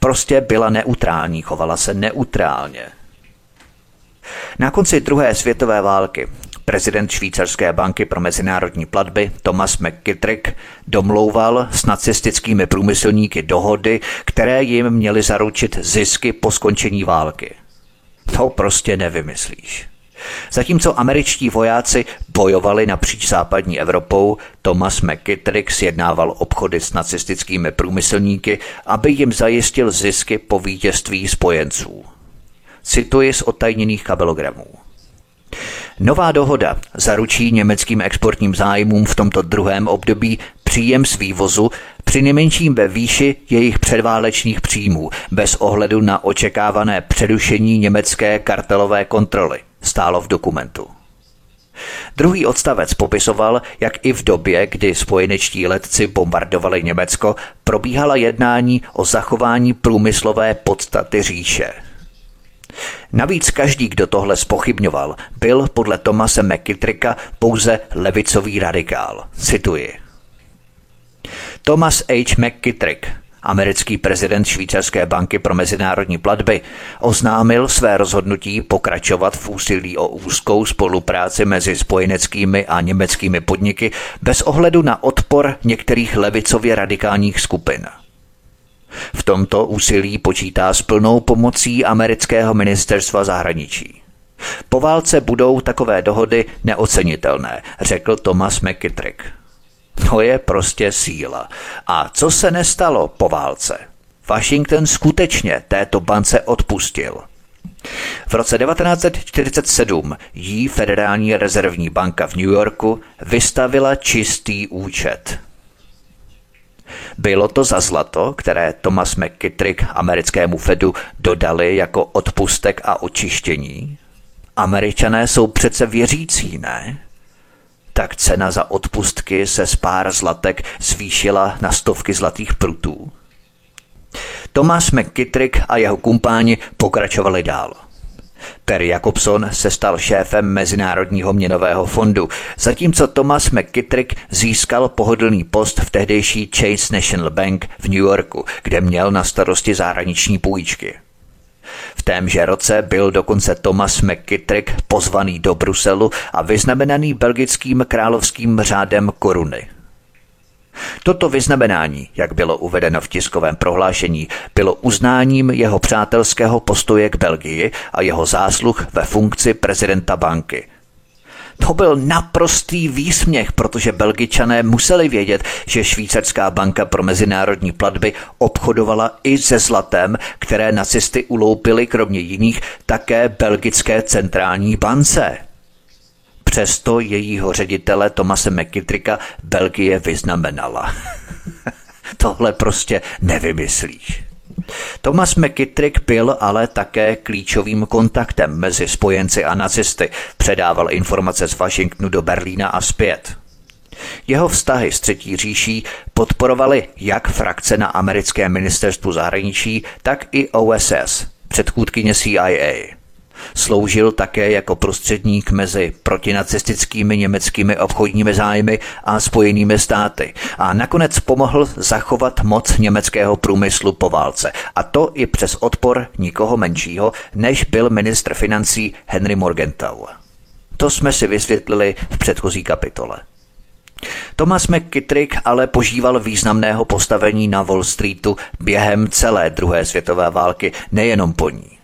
Prostě byla neutrální, chovala se neutrálně. Na konci druhé světové války Prezident švýcarské banky pro mezinárodní platby Thomas McKittrick domlouval s nacistickými průmyslníky dohody, které jim měly zaručit zisky po skončení války. To prostě nevymyslíš. Zatímco američtí vojáci bojovali napříč západní Evropou, Thomas McKittrick sjednával obchody s nacistickými průmyslníky, aby jim zajistil zisky po vítězství spojenců. Cituji z otajněných kabelogramů. Nová dohoda zaručí německým exportním zájmům v tomto druhém období příjem z vývozu při nejmenším ve výši jejich předválečných příjmů, bez ohledu na očekávané přerušení německé kartelové kontroly, stálo v dokumentu. Druhý odstavec popisoval, jak i v době, kdy spojenečtí letci bombardovali Německo, probíhala jednání o zachování průmyslové podstaty říše – Navíc každý, kdo tohle spochybňoval, byl podle Tomase McKittricka pouze levicový radikál. Cituji. Thomas H. McKittrick, americký prezident švýcarské banky pro mezinárodní platby, oznámil své rozhodnutí pokračovat v úsilí o úzkou spolupráci mezi spojeneckými a německými podniky bez ohledu na odpor některých levicově radikálních skupin. V tomto úsilí počítá s plnou pomocí amerického ministerstva zahraničí. Po válce budou takové dohody neocenitelné, řekl Thomas McKittrick. To je prostě síla. A co se nestalo po válce? Washington skutečně této bance odpustil. V roce 1947 jí Federální rezervní banka v New Yorku vystavila čistý účet. Bylo to za zlato, které Thomas McKittrick americkému Fedu dodali jako odpustek a očištění? Američané jsou přece věřící, ne? Tak cena za odpustky se z pár zlatek zvýšila na stovky zlatých prutů. Thomas McKittrick a jeho kumpáni pokračovali dál. Perry Jacobson se stal šéfem Mezinárodního měnového fondu, zatímco Thomas McKittrick získal pohodlný post v tehdejší Chase National Bank v New Yorku, kde měl na starosti zahraniční půjčky. V témže roce byl dokonce Thomas McKittrick pozvaný do Bruselu a vyznamenaný belgickým královským řádem koruny – Toto vyznamenání, jak bylo uvedeno v tiskovém prohlášení, bylo uznáním jeho přátelského postoje k Belgii a jeho zásluh ve funkci prezidenta banky. To byl naprostý výsměch, protože Belgičané museli vědět, že Švýcarská banka pro mezinárodní platby obchodovala i se zlatem, které nacisty uloupili kromě jiných také belgické centrální bance. Přesto jejího ředitele Tomase McKittricka Belgie vyznamenala. Tohle prostě nevymyslíš. Thomas McKittrick byl ale také klíčovým kontaktem mezi spojenci a nacisty. Předával informace z Washingtonu do Berlína a zpět. Jeho vztahy s Třetí říší podporovaly jak frakce na americké ministerstvu zahraničí, tak i OSS, předchůdkyně CIA. Sloužil také jako prostředník mezi protinacistickými německými obchodními zájmy a spojenými státy a nakonec pomohl zachovat moc německého průmyslu po válce. A to i přes odpor nikoho menšího, než byl ministr financí Henry Morgenthau. To jsme si vysvětlili v předchozí kapitole. Thomas McKittrick ale požíval významného postavení na Wall Streetu během celé druhé světové války, nejenom po ní.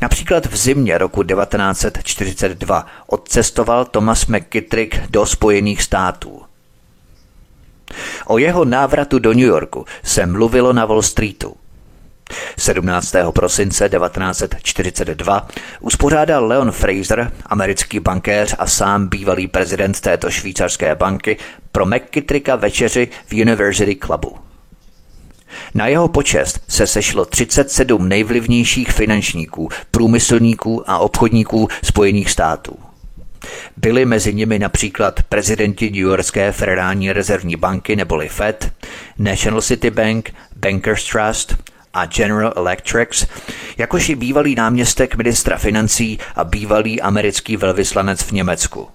Například v zimě roku 1942 odcestoval Thomas McKittrick do Spojených států. O jeho návratu do New Yorku se mluvilo na Wall Streetu. 17. prosince 1942 uspořádal Leon Fraser, americký bankéř a sám bývalý prezident této švýcarské banky, pro McKittricka večeři v University Clubu. Na jeho počest se sešlo 37 nejvlivnějších finančníků, průmyslníků a obchodníků Spojených států. Byli mezi nimi například prezidenti New Yorkské federální rezervní banky neboli Fed, National City Bank, Bankers Trust a General Electric, jakož i bývalý náměstek ministra financí a bývalý americký velvyslanec v Německu.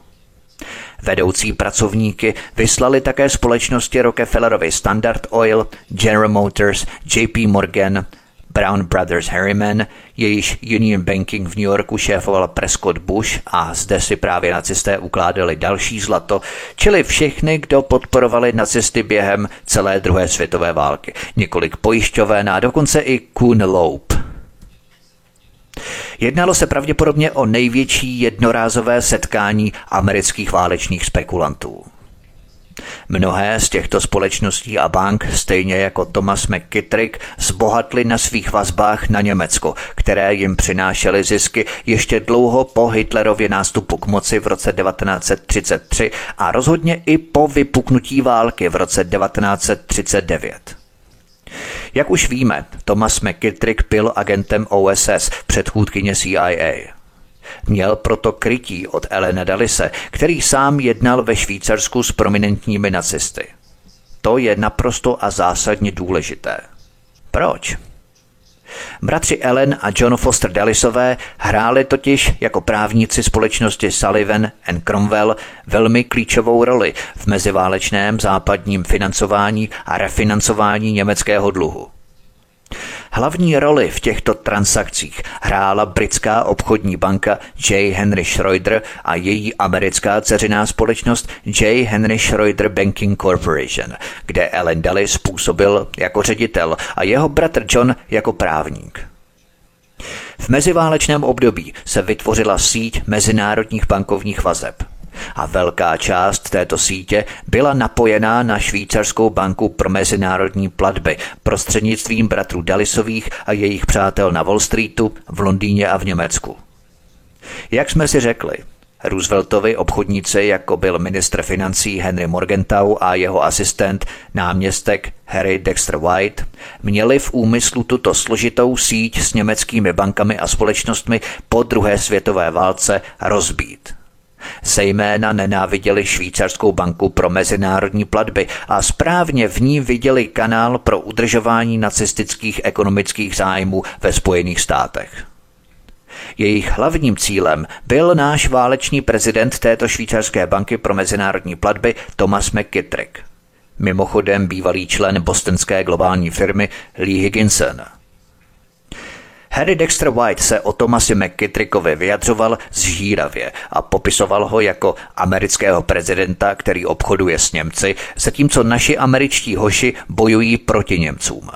Vedoucí pracovníky vyslali také společnosti Rockefellerovi Standard Oil, General Motors, JP Morgan, Brown Brothers Harriman, jejíž Union Banking v New Yorku šéfoval Prescott Bush a zde si právě nacisté ukládali další zlato, čili všechny, kdo podporovali nacisty během celé druhé světové války. Několik pojišťoven a dokonce i Kuhn Loeb. Jednalo se pravděpodobně o největší jednorázové setkání amerických válečných spekulantů. Mnohé z těchto společností a bank, stejně jako Thomas McKittrick, zbohatly na svých vazbách na Německo, které jim přinášely zisky ještě dlouho po Hitlerově nástupu k moci v roce 1933 a rozhodně i po vypuknutí války v roce 1939. Jak už víme, Thomas McKittrick byl agentem OSS, předchůdkyně CIA. Měl proto krytí od Elena Dalise, který sám jednal ve Švýcarsku s prominentními nacisty. To je naprosto a zásadně důležité. Proč? Bratři Ellen a John Foster Dallisové hráli totiž jako právníci společnosti Sullivan and Cromwell velmi klíčovou roli v meziválečném západním financování a refinancování německého dluhu. Hlavní roli v těchto transakcích hrála britská obchodní banka J. Henry Schroeder a její americká ceřiná společnost J. Henry Schroeder Banking Corporation, kde Ellen Dulles působil jako ředitel a jeho bratr John jako právník. V meziválečném období se vytvořila síť mezinárodních bankovních vazeb – a velká část této sítě byla napojená na švýcarskou banku pro mezinárodní platby prostřednictvím bratrů Dalisových a jejich přátel na Wall Streetu, v Londýně a v Německu. Jak jsme si řekli, Rooseveltovi obchodníci, jako byl ministr financí Henry Morgenthau a jeho asistent, náměstek Harry Dexter White, měli v úmyslu tuto složitou síť s německými bankami a společnostmi po druhé světové válce rozbít. Zejména nenáviděli švýcarskou banku pro mezinárodní platby a správně v ní viděli kanál pro udržování nacistických ekonomických zájmů ve Spojených státech. Jejich hlavním cílem byl náš válečný prezident této švýcarské banky pro mezinárodní platby Thomas McKittrick. Mimochodem bývalý člen bostonské globální firmy Lee Higginson. Harry Dexter White se o Thomasi McKittrickovi vyjadřoval zžíravě a popisoval ho jako amerického prezidenta, který obchoduje s Němci, zatímco naši američtí hoši bojují proti Němcům.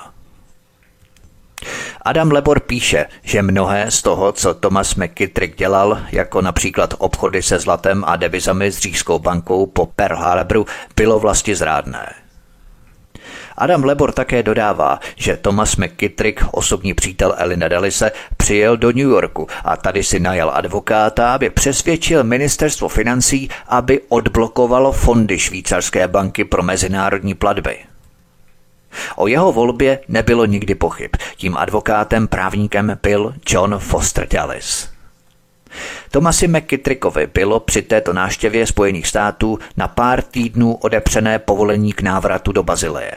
Adam Lebor píše, že mnohé z toho, co Thomas McKittrick dělal, jako například obchody se zlatem a devizami s Říšskou bankou po Pearl Harboru, bylo vlastně zrádné. Adam Lebor také dodává, že Thomas McKittrick, osobní přítel Elina Dalise, přijel do New Yorku a tady si najal advokáta, aby přesvědčil ministerstvo financí, aby odblokovalo fondy švýcarské banky pro mezinárodní platby. O jeho volbě nebylo nikdy pochyb. Tím advokátem právníkem byl John Foster Dallas. Tomasi McKittrickovi bylo při této náštěvě Spojených států na pár týdnů odepřené povolení k návratu do Bazileje.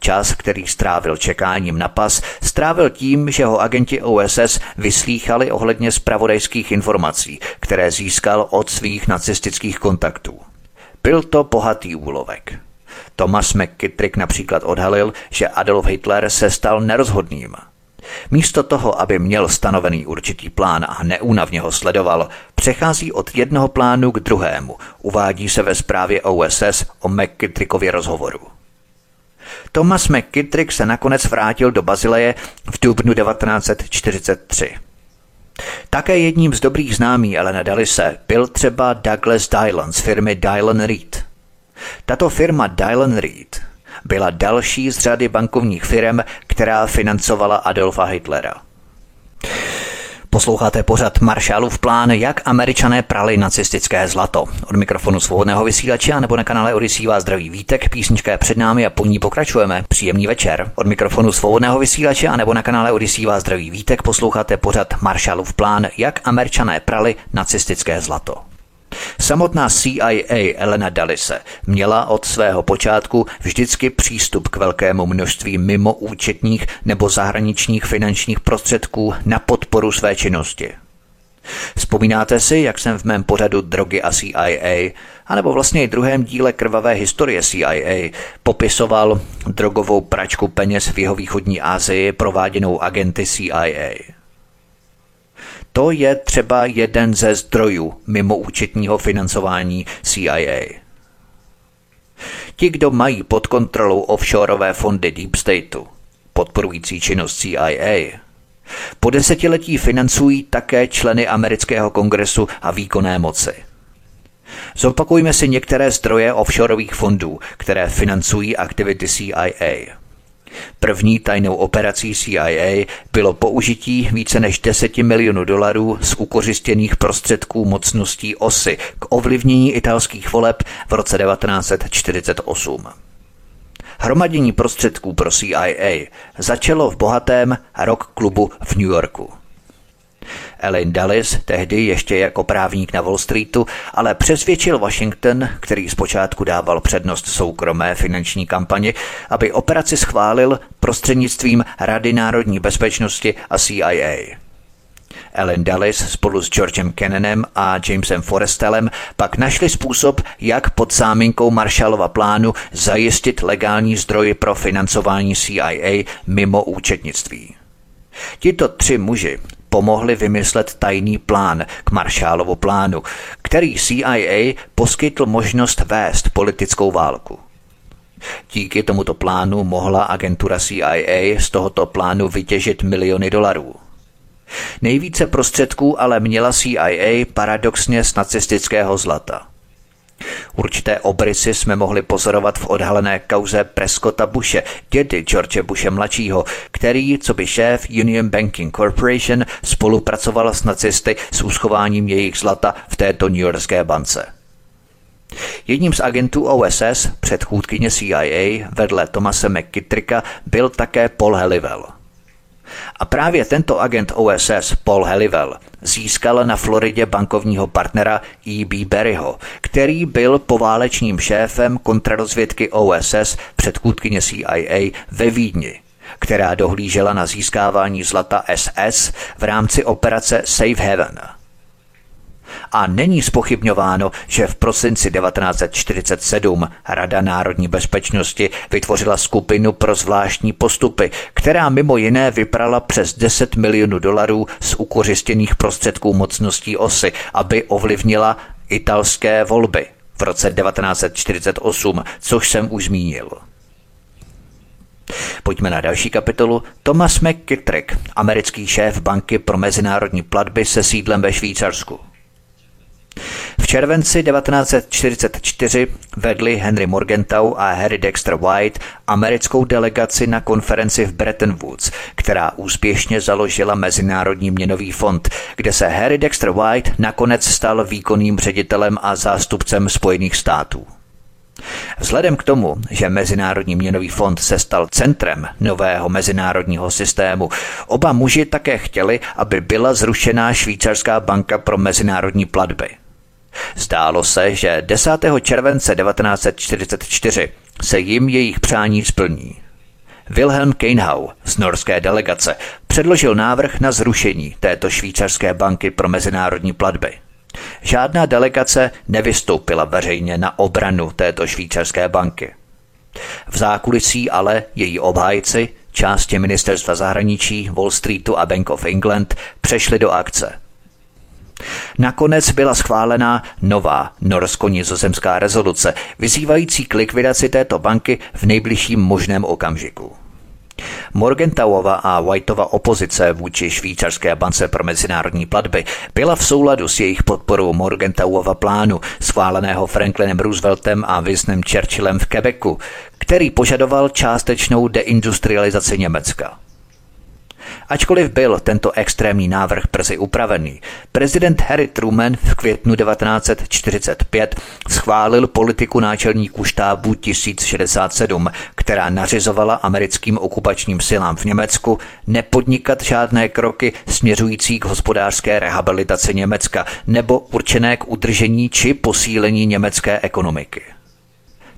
Čas, který strávil čekáním na pas, strávil tím, že ho agenti OSS vyslýchali ohledně zpravodajských informací, které získal od svých nacistických kontaktů. Byl to bohatý úlovek. Thomas McKittrick například odhalil, že Adolf Hitler se stal nerozhodným. Místo toho, aby měl stanovený určitý plán a neúnavně ho sledoval, přechází od jednoho plánu k druhému, uvádí se ve zprávě OSS o McKittrickově rozhovoru. Thomas McKittrick se nakonec vrátil do Bazileje v dubnu 1943. Také jedním z dobrých známí Elena Dalise byl třeba Douglas Dylan z firmy Dylan Reed. Tato firma Dylan Reed byla další z řady bankovních firm, která financovala Adolfa Hitlera. Posloucháte pořad Marshallův plán, jak američané prali nacistické zlato. Od mikrofonu svobodného vysílače nebo na kanále Odisí vás zdraví vítek, písnička je před námi a po ní pokračujeme. Příjemný večer. Od mikrofonu svobodného vysílače nebo na kanále Odisí vás zdraví vítek, posloucháte pořad Marshallův plán, jak američané prali nacistické zlato. Samotná CIA Elena Dalise měla od svého počátku vždycky přístup k velkému množství mimo účetních nebo zahraničních finančních prostředků na podporu své činnosti. Vzpomínáte si, jak jsem v mém pořadu Drogy a CIA, anebo vlastně i druhém díle krvavé historie CIA, popisoval drogovou pračku peněz v jeho východní Asii prováděnou agenty CIA. To je třeba jeden ze zdrojů mimo účetního financování CIA. Ti, kdo mají pod kontrolou offshoreové fondy Deep Stateu, podporující činnost CIA, po desetiletí financují také členy amerického kongresu a výkonné moci. Zopakujme si některé zdroje offshoreových fondů, které financují aktivity CIA. První tajnou operací CIA bylo použití více než 10 milionů dolarů z ukořistěných prostředků mocností OSY k ovlivnění italských voleb v roce 1948. Hromadění prostředků pro CIA začalo v bohatém rock klubu v New Yorku. Elaine Dulles, tehdy ještě jako právník na Wall Streetu, ale přesvědčil Washington, který zpočátku dával přednost soukromé finanční kampani, aby operaci schválil prostřednictvím Rady národní bezpečnosti a CIA. Ellen Dulles spolu s Georgem Kennanem a Jamesem Forrestelem pak našli způsob, jak pod záminkou Marshallova plánu zajistit legální zdroje pro financování CIA mimo účetnictví. Tito tři muži pomohli vymyslet tajný plán k Marshallovu plánu, který CIA poskytl možnost vést politickou válku. Díky tomuto plánu mohla agentura CIA z tohoto plánu vytěžit miliony dolarů. Nejvíce prostředků ale měla CIA paradoxně z nacistického zlata. Určité obrysy jsme mohli pozorovat v odhalené kauze Prescotta Bushe, dědy George Bushe mladšího, který, co by šéf Union Banking Corporation, spolupracoval s nacisty s úschováním jejich zlata v této newyorské bance. Jedním z agentů OSS, předchůdkyně CIA, vedle Tomase McKittricka, byl také Paul Helivel. A právě tento agent OSS, Paul Helivel, získal na Floridě bankovního partnera E.B. Berryho, který byl poválečním šéfem kontrarozvědky OSS předchůdkyně CIA ve Vídni která dohlížela na získávání zlata SS v rámci operace Safe Haven – a není spochybňováno, že v prosinci 1947 Rada národní bezpečnosti vytvořila skupinu pro zvláštní postupy, která mimo jiné vyprala přes 10 milionů dolarů z ukořistěných prostředků mocností osy, aby ovlivnila italské volby v roce 1948, což jsem už zmínil. Pojďme na další kapitolu. Thomas McKittrick, americký šéf banky pro mezinárodní platby se sídlem ve Švýcarsku. V červenci 1944 vedli Henry Morgenthau a Harry Dexter White americkou delegaci na konferenci v Bretton Woods, která úspěšně založila Mezinárodní měnový fond, kde se Harry Dexter White nakonec stal výkonným ředitelem a zástupcem Spojených států. Vzhledem k tomu, že Mezinárodní měnový fond se stal centrem nového mezinárodního systému, oba muži také chtěli, aby byla zrušená švýcarská banka pro mezinárodní platby – Zdálo se, že 10. července 1944 se jim jejich přání splní. Wilhelm Keinhau z norské delegace předložil návrh na zrušení této švýcarské banky pro mezinárodní platby. Žádná delegace nevystoupila veřejně na obranu této švýcarské banky. V zákulisí ale její obhájci, části ministerstva zahraničí, Wall Streetu a Bank of England přešli do akce – Nakonec byla schválena nová norsko-nizozemská rezoluce, vyzývající k likvidaci této banky v nejbližším možném okamžiku. Morgentauova a Whiteova opozice vůči švýcarské bance pro mezinárodní platby byla v souladu s jejich podporou Morgentauova plánu, schváleného Franklinem Rooseveltem a Winstonem Churchillem v Quebecu, který požadoval částečnou deindustrializaci Německa. Ačkoliv byl tento extrémní návrh brzy upravený, prezident Harry Truman v květnu 1945 schválil politiku náčelníků štábu 1067, která nařizovala americkým okupačním silám v Německu nepodnikat žádné kroky směřující k hospodářské rehabilitaci Německa nebo určené k udržení či posílení německé ekonomiky.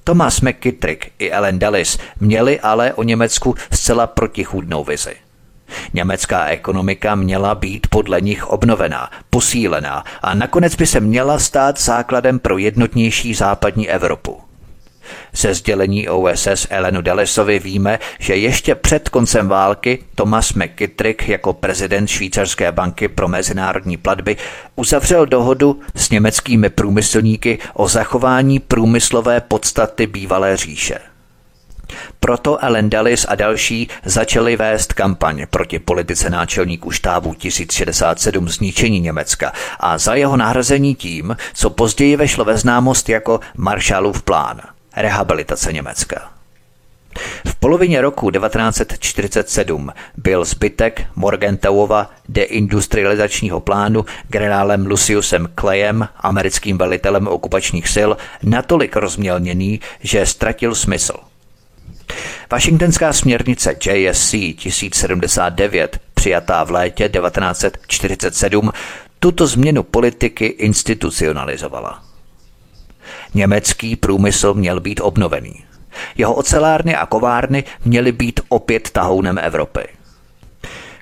Thomas McKittrick i Ellen Dulles měli ale o Německu zcela protichůdnou vizi. Německá ekonomika měla být podle nich obnovená, posílená a nakonec by se měla stát základem pro jednotnější západní Evropu. Ze sdělení OSS Elenu Delesovi víme, že ještě před koncem války Thomas McKittrick jako prezident Švýcarské banky pro mezinárodní platby uzavřel dohodu s německými průmyslníky o zachování průmyslové podstaty bývalé říše. Proto Ellen Dulles a další začali vést kampaň proti politice náčelníků štábu 1067 zničení Německa a za jeho nahrazení tím, co později vešlo ve známost jako Marshallův plán – rehabilitace Německa. V polovině roku 1947 byl zbytek Morgentauova deindustrializačního plánu generálem Luciusem Clayem, americkým velitelem okupačních sil, natolik rozmělněný, že ztratil smysl – Washingtonská směrnice JSC 1079, přijatá v létě 1947, tuto změnu politiky institucionalizovala. Německý průmysl měl být obnovený. Jeho ocelárny a kovárny měly být opět tahounem Evropy.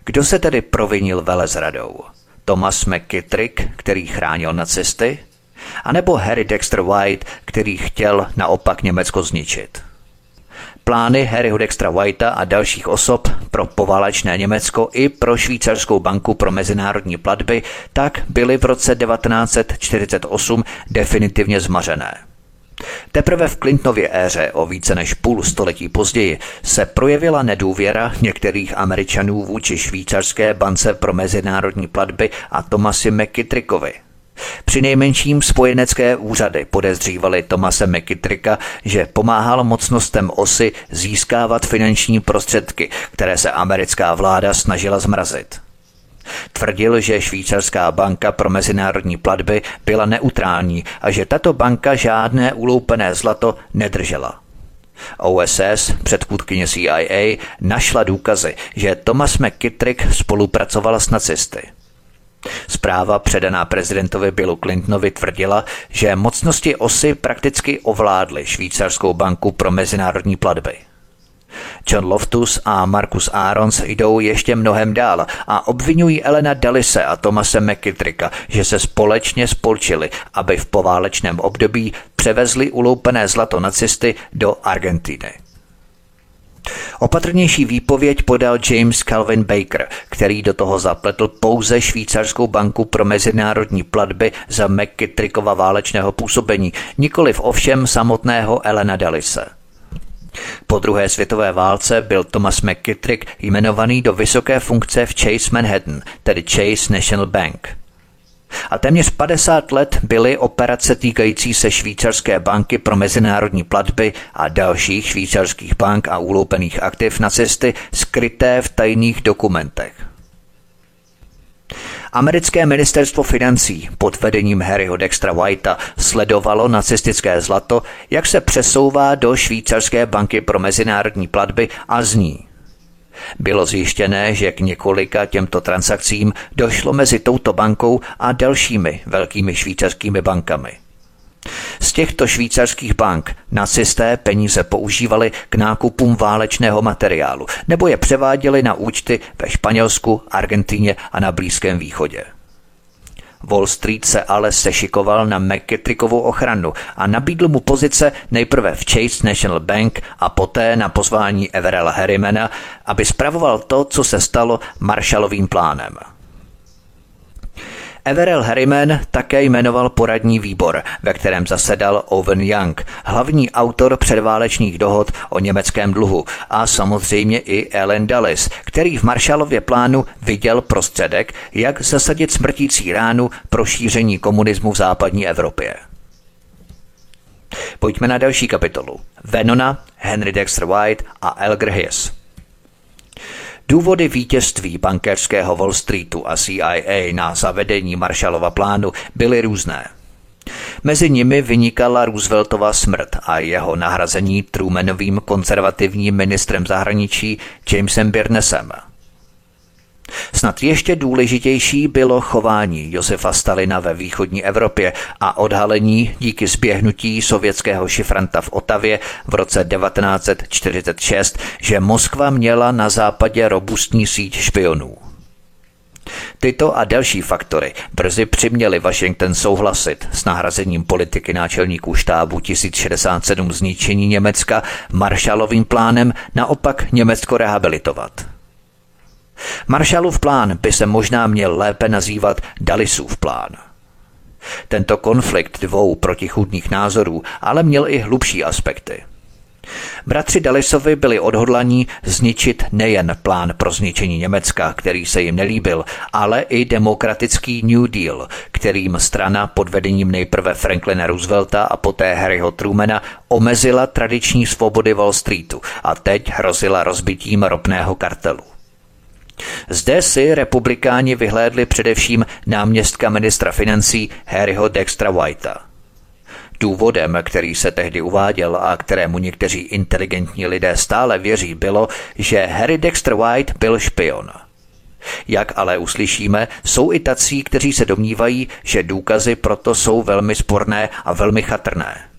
Kdo se tedy provinil velezradou? Thomas McKittrick, který chránil nacisty? A nebo Harry Dexter White, který chtěl naopak Německo zničit? Plány Harryho Dextra Whitea a dalších osob pro poválečné Německo i pro švýcarskou banku pro mezinárodní platby tak byly v roce 1948 definitivně zmařené. Teprve v Clintonově éře o více než půl století později se projevila nedůvěra některých Američanů vůči švýcarské bance pro mezinárodní platby a Tomasi McKittrickovi. Při nejmenším spojenecké úřady podezřívali Tomase McKittricka, že pomáhal mocnostem osy získávat finanční prostředky, které se americká vláda snažila zmrazit. Tvrdil, že švýcarská banka pro mezinárodní platby byla neutrální a že tato banka žádné uloupené zlato nedržela. OSS, předchůdkyně CIA, našla důkazy, že Thomas McKittrick spolupracoval s nacisty. Zpráva předaná prezidentovi Billu Clintonovi tvrdila, že mocnosti osy prakticky ovládly švýcarskou banku pro mezinárodní platby. John Loftus a Marcus Arons jdou ještě mnohem dál a obvinují Elena Dalise a Tomase McKittricka, že se společně spolčili, aby v poválečném období převezli uloupené zlato nacisty do Argentiny. Opatrnější výpověď podal James Calvin Baker, který do toho zapletl pouze švýcarskou banku pro mezinárodní platby za McKittrickova válečného působení, nikoliv ovšem samotného Elena Dalise. Po druhé světové válce byl Thomas McKittrick jmenovaný do vysoké funkce v Chase Manhattan, tedy Chase National Bank. A téměř 50 let byly operace týkající se švýcarské banky pro mezinárodní platby a dalších švýcarských bank a uloupených aktiv na cesty skryté v tajných dokumentech. Americké ministerstvo financí pod vedením Harryho Dextra Whitea sledovalo nacistické zlato, jak se přesouvá do švýcarské banky pro mezinárodní platby a zní. Bylo zjištěné, že k několika těmto transakcím došlo mezi touto bankou a dalšími velkými švýcarskými bankami. Z těchto švýcarských bank nacisté peníze používali k nákupům válečného materiálu nebo je převáděli na účty ve Španělsku, Argentíně a na Blízkém východě. Wall Street se ale sešikoval na McKittrickovou ochranu a nabídl mu pozice nejprve v Chase National Bank a poté na pozvání Everella Harrimana, aby spravoval to, co se stalo Marshallovým plánem. Everell Harriman také jmenoval poradní výbor, ve kterém zasedal Owen Young, hlavní autor předválečných dohod o německém dluhu a samozřejmě i Ellen Dulles, který v Marshallově plánu viděl prostředek, jak zasadit smrtící ránu pro šíření komunismu v západní Evropě. Pojďme na další kapitolu. Venona, Henry Dexter White a Elger Hiss. Důvody vítězství bankerského Wall Streetu a CIA na zavedení Marshallova plánu byly různé. Mezi nimi vynikala Rooseveltova smrt a jeho nahrazení Trumanovým konzervativním ministrem zahraničí Jamesem Birnesem – Snad ještě důležitější bylo chování Josefa Stalina ve východní Evropě a odhalení díky zběhnutí sovětského šifranta v Otavě v roce 1946, že Moskva měla na západě robustní síť špionů. Tyto a další faktory brzy přiměly Washington souhlasit s nahrazením politiky náčelníků štábu 1067 zničení Německa Marshallovým plánem naopak Německo rehabilitovat. Marshallův plán by se možná měl lépe nazývat Dalisův plán. Tento konflikt dvou protichůdných názorů ale měl i hlubší aspekty. Bratři Dalisovi byli odhodlaní zničit nejen plán pro zničení Německa, který se jim nelíbil, ale i demokratický New Deal, kterým strana pod vedením nejprve Franklina Roosevelta a poté Harryho Trumana omezila tradiční svobody Wall Streetu a teď hrozila rozbitím ropného kartelu. Zde si republikáni vyhlédli především náměstka ministra financí Harryho Dextra Whitea. Důvodem, který se tehdy uváděl a kterému někteří inteligentní lidé stále věří, bylo, že Harry Dexter White byl špion. Jak ale uslyšíme, jsou i tací, kteří se domnívají, že důkazy proto jsou velmi sporné a velmi chatrné.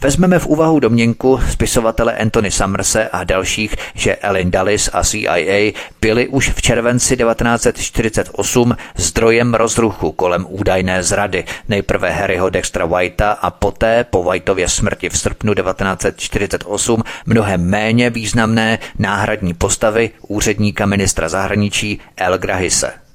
Vezmeme v úvahu domněnku spisovatele Anthony Summerse a dalších, že Ellen Dulles a CIA byli už v červenci 1948 zdrojem rozruchu kolem údajné zrady nejprve Harryho Dextra Whitea a poté po Whiteově smrti v srpnu 1948 mnohem méně významné náhradní postavy úředníka ministra zahraničí El Grahise.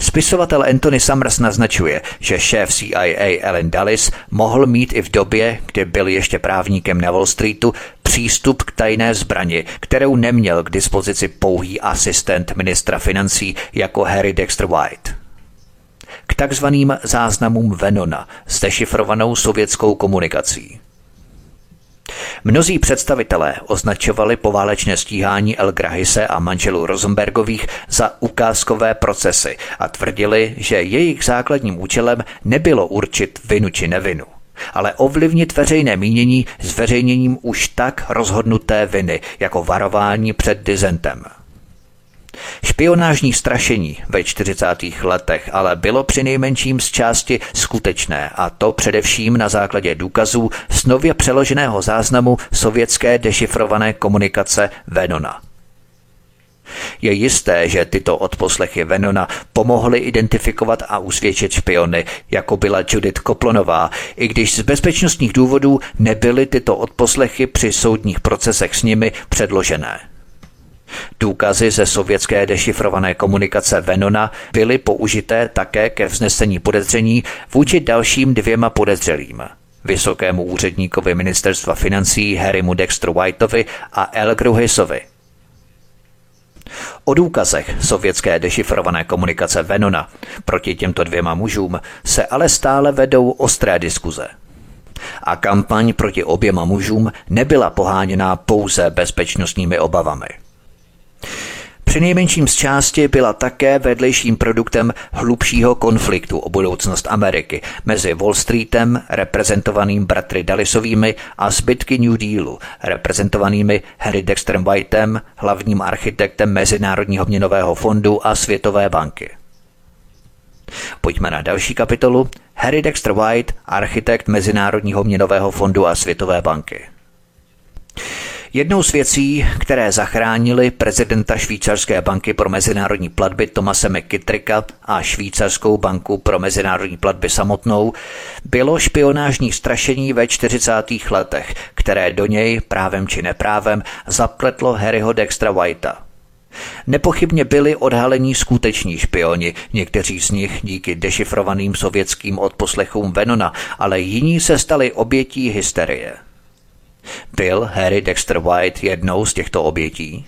Spisovatel Anthony Summers naznačuje, že šéf CIA Ellen Dulles mohl mít i v době, kdy byl ještě právníkem na Wall Streetu, přístup k tajné zbrani, kterou neměl k dispozici pouhý asistent ministra financí jako Harry Dexter White. takzvaným záznamům Venona s dešifrovanou sovětskou komunikací. Mnozí představitelé označovali poválečné stíhání El Grahise a manželů Rosenbergových za ukázkové procesy a tvrdili, že jejich základním účelem nebylo určit vinu či nevinu ale ovlivnit veřejné mínění zveřejněním už tak rozhodnuté viny jako varování před dizentem. Špionážní strašení ve 40. letech ale bylo při nejmenším z části skutečné a to především na základě důkazů z nově přeloženého záznamu sovětské dešifrované komunikace Venona. Je jisté, že tyto odposlechy Venona pomohly identifikovat a usvědčit špiony, jako byla Judith Koplonová, i když z bezpečnostních důvodů nebyly tyto odposlechy při soudních procesech s nimi předložené. Důkazy ze sovětské dešifrované komunikace Venona byly použité také ke vznesení podezření vůči dalším dvěma podezřelým vysokému úředníkovi ministerstva financí Harrymu Dexter Whiteovi a El Gruhisovi. O důkazech sovětské dešifrované komunikace Venona proti těmto dvěma mužům se ale stále vedou ostré diskuze. A kampaň proti oběma mužům nebyla poháněná pouze bezpečnostními obavami. Při nejmenším z části byla také vedlejším produktem hlubšího konfliktu o budoucnost Ameriky mezi Wall Streetem, reprezentovaným bratry Dallisovými, a zbytky New Dealu, reprezentovanými Harry Dexterem Whiteem, hlavním architektem Mezinárodního měnového fondu a Světové banky. Pojďme na další kapitolu. Harry Dexter White, architekt Mezinárodního měnového fondu a Světové banky. Jednou z věcí, které zachránili prezidenta Švýcarské banky pro mezinárodní platby Tomase McKittricka a Švýcarskou banku pro mezinárodní platby samotnou, bylo špionážní strašení ve 40. letech, které do něj právem či neprávem zapletlo Harryho Dextra Whitea. Nepochybně byli odhalení skuteční špioni, někteří z nich díky dešifrovaným sovětským odposlechům Venona, ale jiní se stali obětí hysterie. Byl Harry Dexter White jednou z těchto obětí?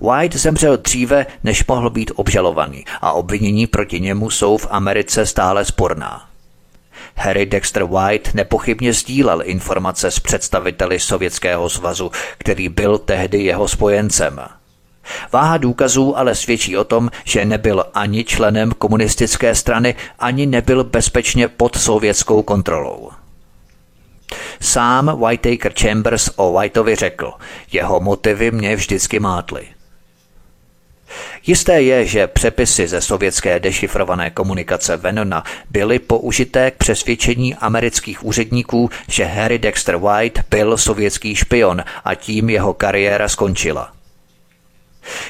White zemřel dříve, než mohl být obžalovaný a obvinění proti němu jsou v Americe stále sporná. Harry Dexter White nepochybně sdílel informace s představiteli Sovětského svazu, který byl tehdy jeho spojencem. Váha důkazů ale svědčí o tom, že nebyl ani členem komunistické strany, ani nebyl bezpečně pod sovětskou kontrolou. Sám Whitaker Chambers o Whiteovi řekl, jeho motivy mě vždycky mátly. Jisté je, že přepisy ze sovětské dešifrované komunikace Venona byly použité k přesvědčení amerických úředníků, že Harry Dexter White byl sovětský špion a tím jeho kariéra skončila.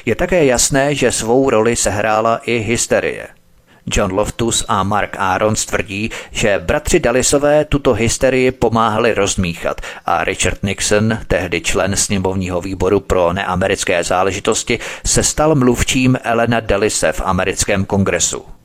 Je také jasné, že svou roli sehrála i hysterie – John Loftus a Mark Arons tvrdí, že bratři Dallisové tuto hysterii pomáhali rozmíchat a Richard Nixon, tehdy člen sněmovního výboru pro neamerické záležitosti, se stal mluvčím Elena Dallise v americkém kongresu.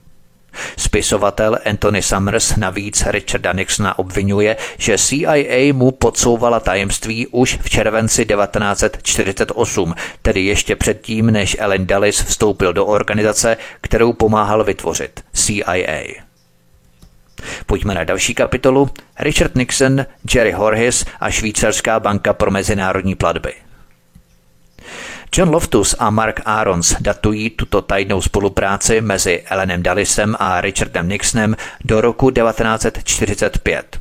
Spisovatel Anthony Summers navíc Richarda Nixona obvinuje, že CIA mu podsouvala tajemství už v červenci 1948, tedy ještě předtím, než Ellen Dulles vstoupil do organizace, kterou pomáhal vytvořit CIA. Pojďme na další kapitolu. Richard Nixon, Jerry Horhis a Švýcarská banka pro mezinárodní platby. John Loftus a Mark Arons datují tuto tajnou spolupráci mezi Ellenem Dallisem a Richardem Nixonem do roku 1945.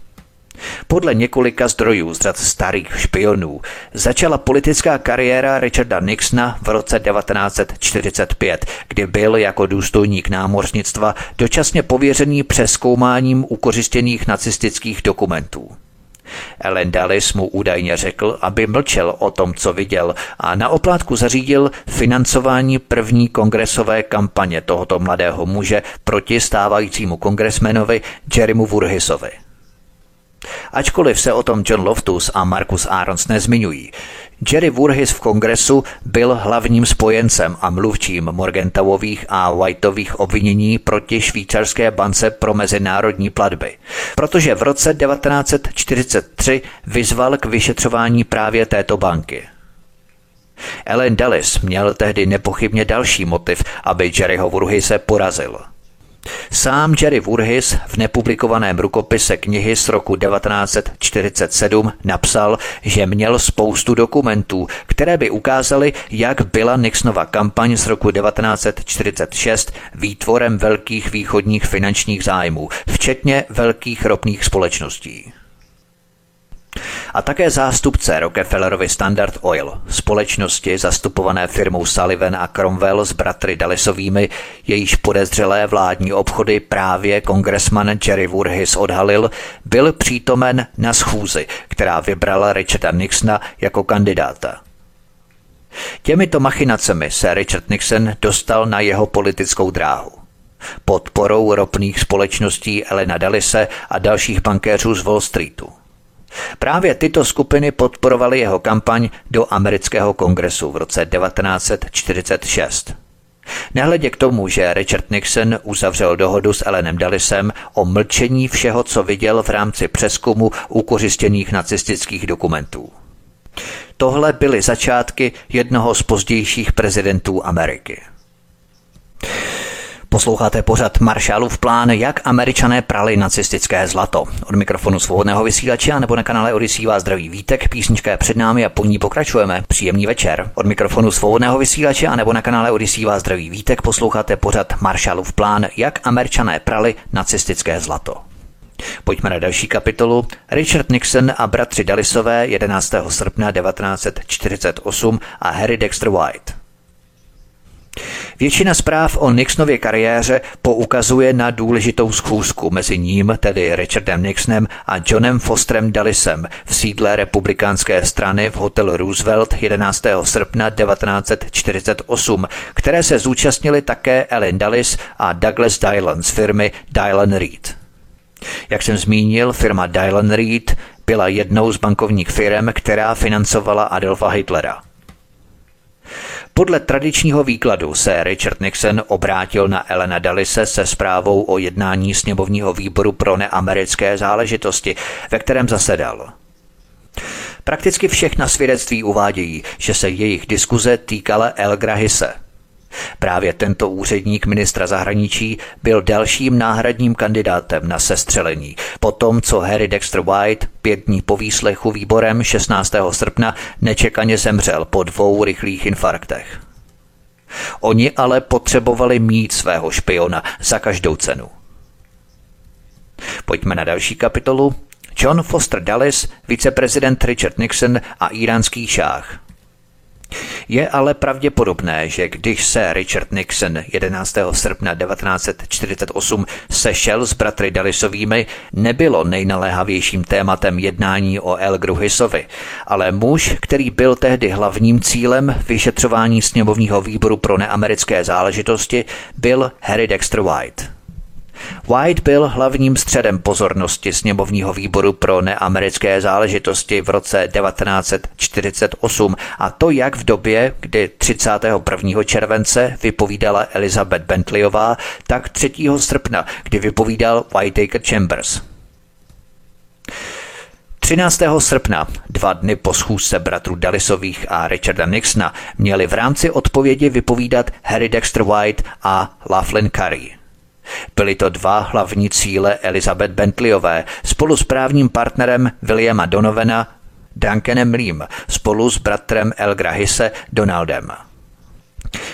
Podle několika zdrojů z řad starých špionů začala politická kariéra Richarda Nixona v roce 1945, kdy byl jako důstojník námořnictva dočasně pověřený přeskoumáním ukořistěných nacistických dokumentů. Ellen Dallis mu údajně řekl, aby mlčel o tom, co viděl a na oplátku zařídil financování první kongresové kampaně tohoto mladého muže proti stávajícímu kongresmenovi Jerrymu Vurhisovi. Ačkoliv se o tom John Loftus a Marcus Arons nezmiňují, Jerry Voorhis v kongresu byl hlavním spojencem a mluvčím Morgentauových a Whiteových obvinění proti švýcarské bance pro mezinárodní platby, protože v roce 1943 vyzval k vyšetřování právě této banky. Ellen Dulles měl tehdy nepochybně další motiv, aby Jerryho Voorhise porazil – Sám Jerry Voorhis v nepublikovaném rukopise knihy z roku 1947 napsal, že měl spoustu dokumentů, které by ukázaly, jak byla Nixonova kampaň z roku 1946 výtvorem velkých východních finančních zájmů, včetně velkých ropných společností a také zástupce Rockefellerovy Standard Oil, společnosti zastupované firmou Sullivan a Cromwell s bratry Dallisovými, jejíž podezřelé vládní obchody právě kongresman Jerry Voorhis odhalil, byl přítomen na schůzi, která vybrala Richarda Nixona jako kandidáta. Těmito machinacemi se Richard Nixon dostal na jeho politickou dráhu podporou ropných společností Elena Dallise a dalších bankéřů z Wall Streetu. Právě tyto skupiny podporovaly jeho kampaň do amerického kongresu v roce 1946. Nehledě k tomu, že Richard Nixon uzavřel dohodu s Elenem Dallisem o mlčení všeho, co viděl v rámci přeskumu ukořistěných nacistických dokumentů. Tohle byly začátky jednoho z pozdějších prezidentů Ameriky. Posloucháte pořad Marshallův plán, jak američané prali nacistické zlato. Od mikrofonu svobodného vysílače nebo na kanále Odisí vás zdraví Vítek, písnička je před námi a po ní pokračujeme. Příjemný večer. Od mikrofonu svobodného vysílače nebo na kanále Odisí vás zdraví Vítek, posloucháte pořad Marshallův plán, jak američané prali nacistické zlato. Pojďme na další kapitolu. Richard Nixon a bratři Dallisové 11. srpna 1948 a Harry Dexter White. Většina zpráv o Nixonově kariéře poukazuje na důležitou schůzku mezi ním, tedy Richardem Nixonem a Johnem Fosterem Dallisem v sídle republikánské strany v hotelu Roosevelt 11. srpna 1948, které se zúčastnili také Ellen Dallis a Douglas Dylan z firmy Dylan Reed. Jak jsem zmínil, firma Dylan Reed byla jednou z bankovních firm, která financovala Adolfa Hitlera. Podle tradičního výkladu se Richard Nixon obrátil na Elena Dallise se zprávou o jednání sněmovního výboru pro neamerické záležitosti, ve kterém zasedal. Prakticky všechna svědectví uvádějí, že se jejich diskuze týkala El Grahise – Právě tento úředník ministra zahraničí byl dalším náhradním kandidátem na sestřelení. Potom, co Harry Dexter White pět dní po výslechu výborem 16. srpna nečekaně zemřel po dvou rychlých infarktech. Oni ale potřebovali mít svého špiona za každou cenu. Pojďme na další kapitolu. John Foster Dulles, viceprezident Richard Nixon a iránský šách – je ale pravděpodobné, že když se Richard Nixon 11. srpna 1948 sešel s bratry Dallisovými, nebylo nejnaléhavějším tématem jednání o El Gruhisovi, ale muž, který byl tehdy hlavním cílem vyšetřování sněmovního výboru pro neamerické záležitosti, byl Harry Dexter White. White byl hlavním středem pozornosti sněmovního výboru pro neamerické záležitosti v roce 1948 a to jak v době, kdy 31. července vypovídala Elizabeth Bentleyová, tak 3. srpna, kdy vypovídal Whitaker Chambers. 13. srpna, dva dny po schůzce bratru Dallisových a Richarda Nixona, měli v rámci odpovědi vypovídat Harry Dexter White a Laughlin Curry. Byly to dva hlavní cíle Elizabeth Bentleyové spolu s právním partnerem Williama Donovena Duncanem Leem spolu s bratrem El Grahise Donaldem.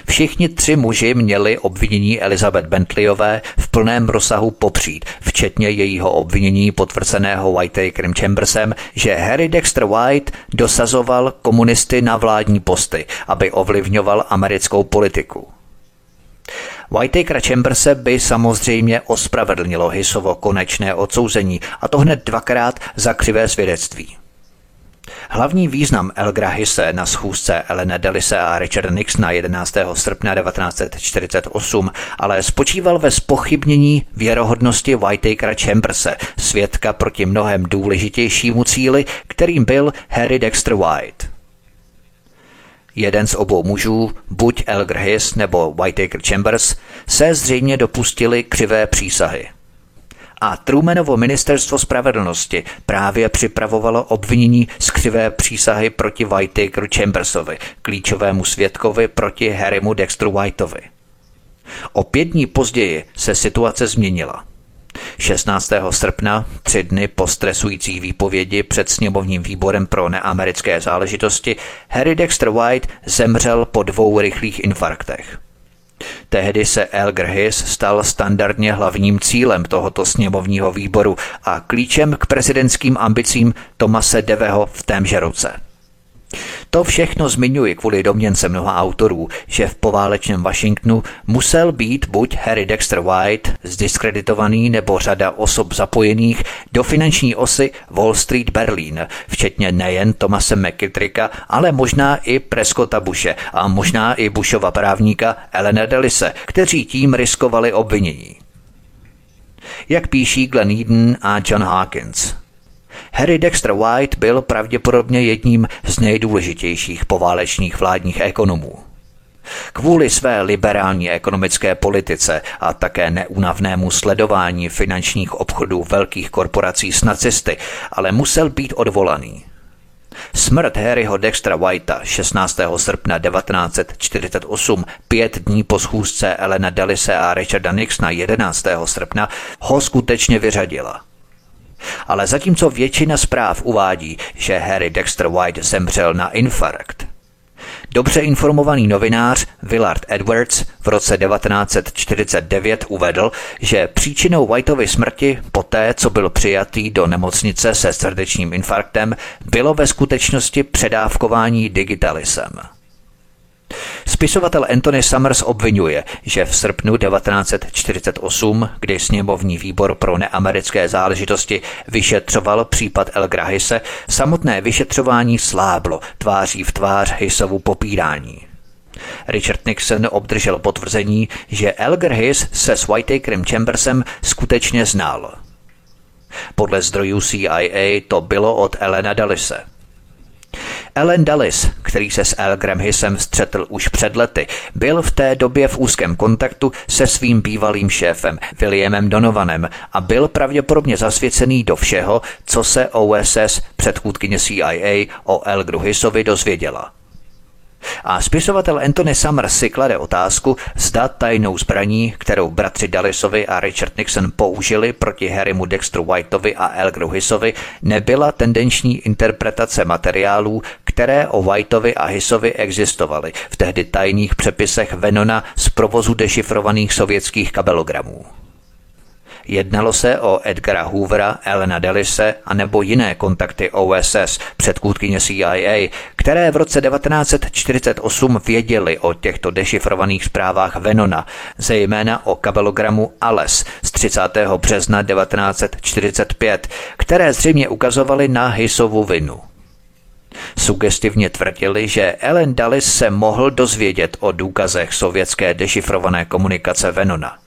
Všichni tři muži měli obvinění Elizabeth Bentleyové v plném rozsahu popřít, včetně jejího obvinění potvrzeného Whitakerem Chambersem, že Harry Dexter White dosazoval komunisty na vládní posty, aby ovlivňoval americkou politiku. Whitaker Chamberse by samozřejmě ospravedlnilo Hisovo konečné odsouzení, a to hned dvakrát za křivé svědectví. Hlavní význam Elgra Hisse na schůzce Elena Delise a Richarda Nixona 11. srpna 1948 ale spočíval ve spochybnění věrohodnosti Whitakera Chamberse, svědka proti mnohem důležitějšímu cíli, kterým byl Harry Dexter White. Jeden z obou mužů, buď Elger Hiss nebo Whitaker Chambers, se zřejmě dopustili křivé přísahy. A Trumanovo ministerstvo spravedlnosti právě připravovalo obvinění z křivé přísahy proti Whitakeru Chambersovi, klíčovému svědkovi proti Harrymu Dexteru Whiteovi. O pět dní později se situace změnila. 16. srpna, tři dny po stresující výpovědi před sněmovním výborem pro neamerické záležitosti, Harry Dexter White zemřel po dvou rychlých infarktech. Tehdy se Elger Hiss stal standardně hlavním cílem tohoto sněmovního výboru a klíčem k prezidentským ambicím Tomase Deveho v témže roce. To všechno zmiňuji kvůli domněnce mnoha autorů, že v poválečném Washingtonu musel být buď Harry Dexter White zdiskreditovaný nebo řada osob zapojených do finanční osy Wall Street Berlin, včetně nejen Tomase McKittricka, ale možná i Prescotta Bushe a možná i Bushova právníka Elena Delise, kteří tím riskovali obvinění. Jak píší Glenn Eden a John Hawkins – Harry Dexter White byl pravděpodobně jedním z nejdůležitějších poválečných vládních ekonomů. Kvůli své liberální ekonomické politice a také neúnavnému sledování finančních obchodů velkých korporací s nacisty, ale musel být odvolaný. Smrt Harryho Dextra Whitea 16. srpna 1948, pět dní po schůzce Elena Delise a Richarda Nixona 11. srpna, ho skutečně vyřadila – ale zatímco většina zpráv uvádí, že Harry Dexter White zemřel na infarkt, Dobře informovaný novinář Willard Edwards v roce 1949 uvedl, že příčinou Whiteovy smrti poté, co byl přijatý do nemocnice se srdečním infarktem, bylo ve skutečnosti předávkování digitalisem. Spisovatel Anthony Summers obvinuje, že v srpnu 1948, kdy sněmovní výbor pro neamerické záležitosti vyšetřoval případ El Grahise, samotné vyšetřování sláblo tváří v tvář Hisovu popírání. Richard Nixon obdržel potvrzení, že Elger Hiss se s Whitakerem Chambersem skutečně znal. Podle zdrojů CIA to bylo od Elena Dallise – Ellen Dulles, který se s Al Hissem střetl už před lety, byl v té době v úzkém kontaktu se svým bývalým šéfem Williamem Donovanem a byl pravděpodobně zasvěcený do všeho, co se OSS, předchůdkyně CIA, o Elgru Hissovi dozvěděla. A spisovatel Anthony Summers si klade otázku, zda tajnou zbraní, kterou bratři Dallisovi a Richard Nixon použili proti Harrymu Dexteru Whiteovi a Elgru Hissovi, nebyla tendenční interpretace materiálů, které o Whiteovi a Hissovi existovaly v tehdy tajných přepisech Venona z provozu dešifrovaných sovětských kabelogramů. Jednalo se o Edgara Hoovera, Elena Delise a nebo jiné kontakty OSS, předkůdkyně CIA, které v roce 1948 věděli o těchto dešifrovaných zprávách Venona, zejména o kabelogramu ALES z 30. března 1945, které zřejmě ukazovaly na Hisovu vinu. Sugestivně tvrdili, že Ellen Dulles se mohl dozvědět o důkazech sovětské dešifrované komunikace Venona.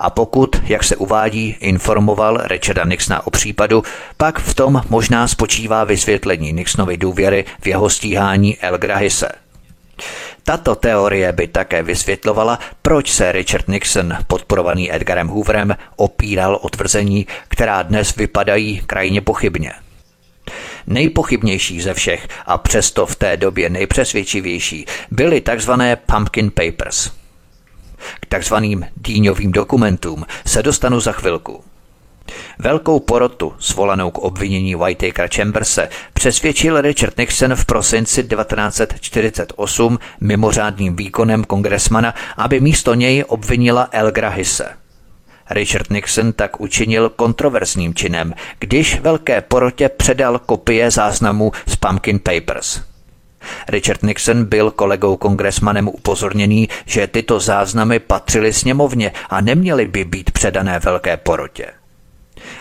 A pokud, jak se uvádí, informoval Richarda Nixona o případu, pak v tom možná spočívá vysvětlení Nixonovy důvěry v jeho stíhání El Grahise. Tato teorie by také vysvětlovala, proč se Richard Nixon, podporovaný Edgarem Hooverem, opíral o tvrzení, která dnes vypadají krajně pochybně. Nejpochybnější ze všech a přesto v té době nejpřesvědčivější byly tzv. Pumpkin Papers – k takzvaným dýňovým dokumentům se dostanu za chvilku. Velkou porotu, svolanou k obvinění Whitakera Chamberse, přesvědčil Richard Nixon v prosinci 1948 mimořádným výkonem kongresmana, aby místo něj obvinila Elgra Hisse. Richard Nixon tak učinil kontroverzním činem, když velké porotě předal kopie záznamů z Pumpkin Papers – Richard Nixon byl kolegou kongresmanem upozorněný, že tyto záznamy patřily sněmovně a neměly by být předané velké porotě.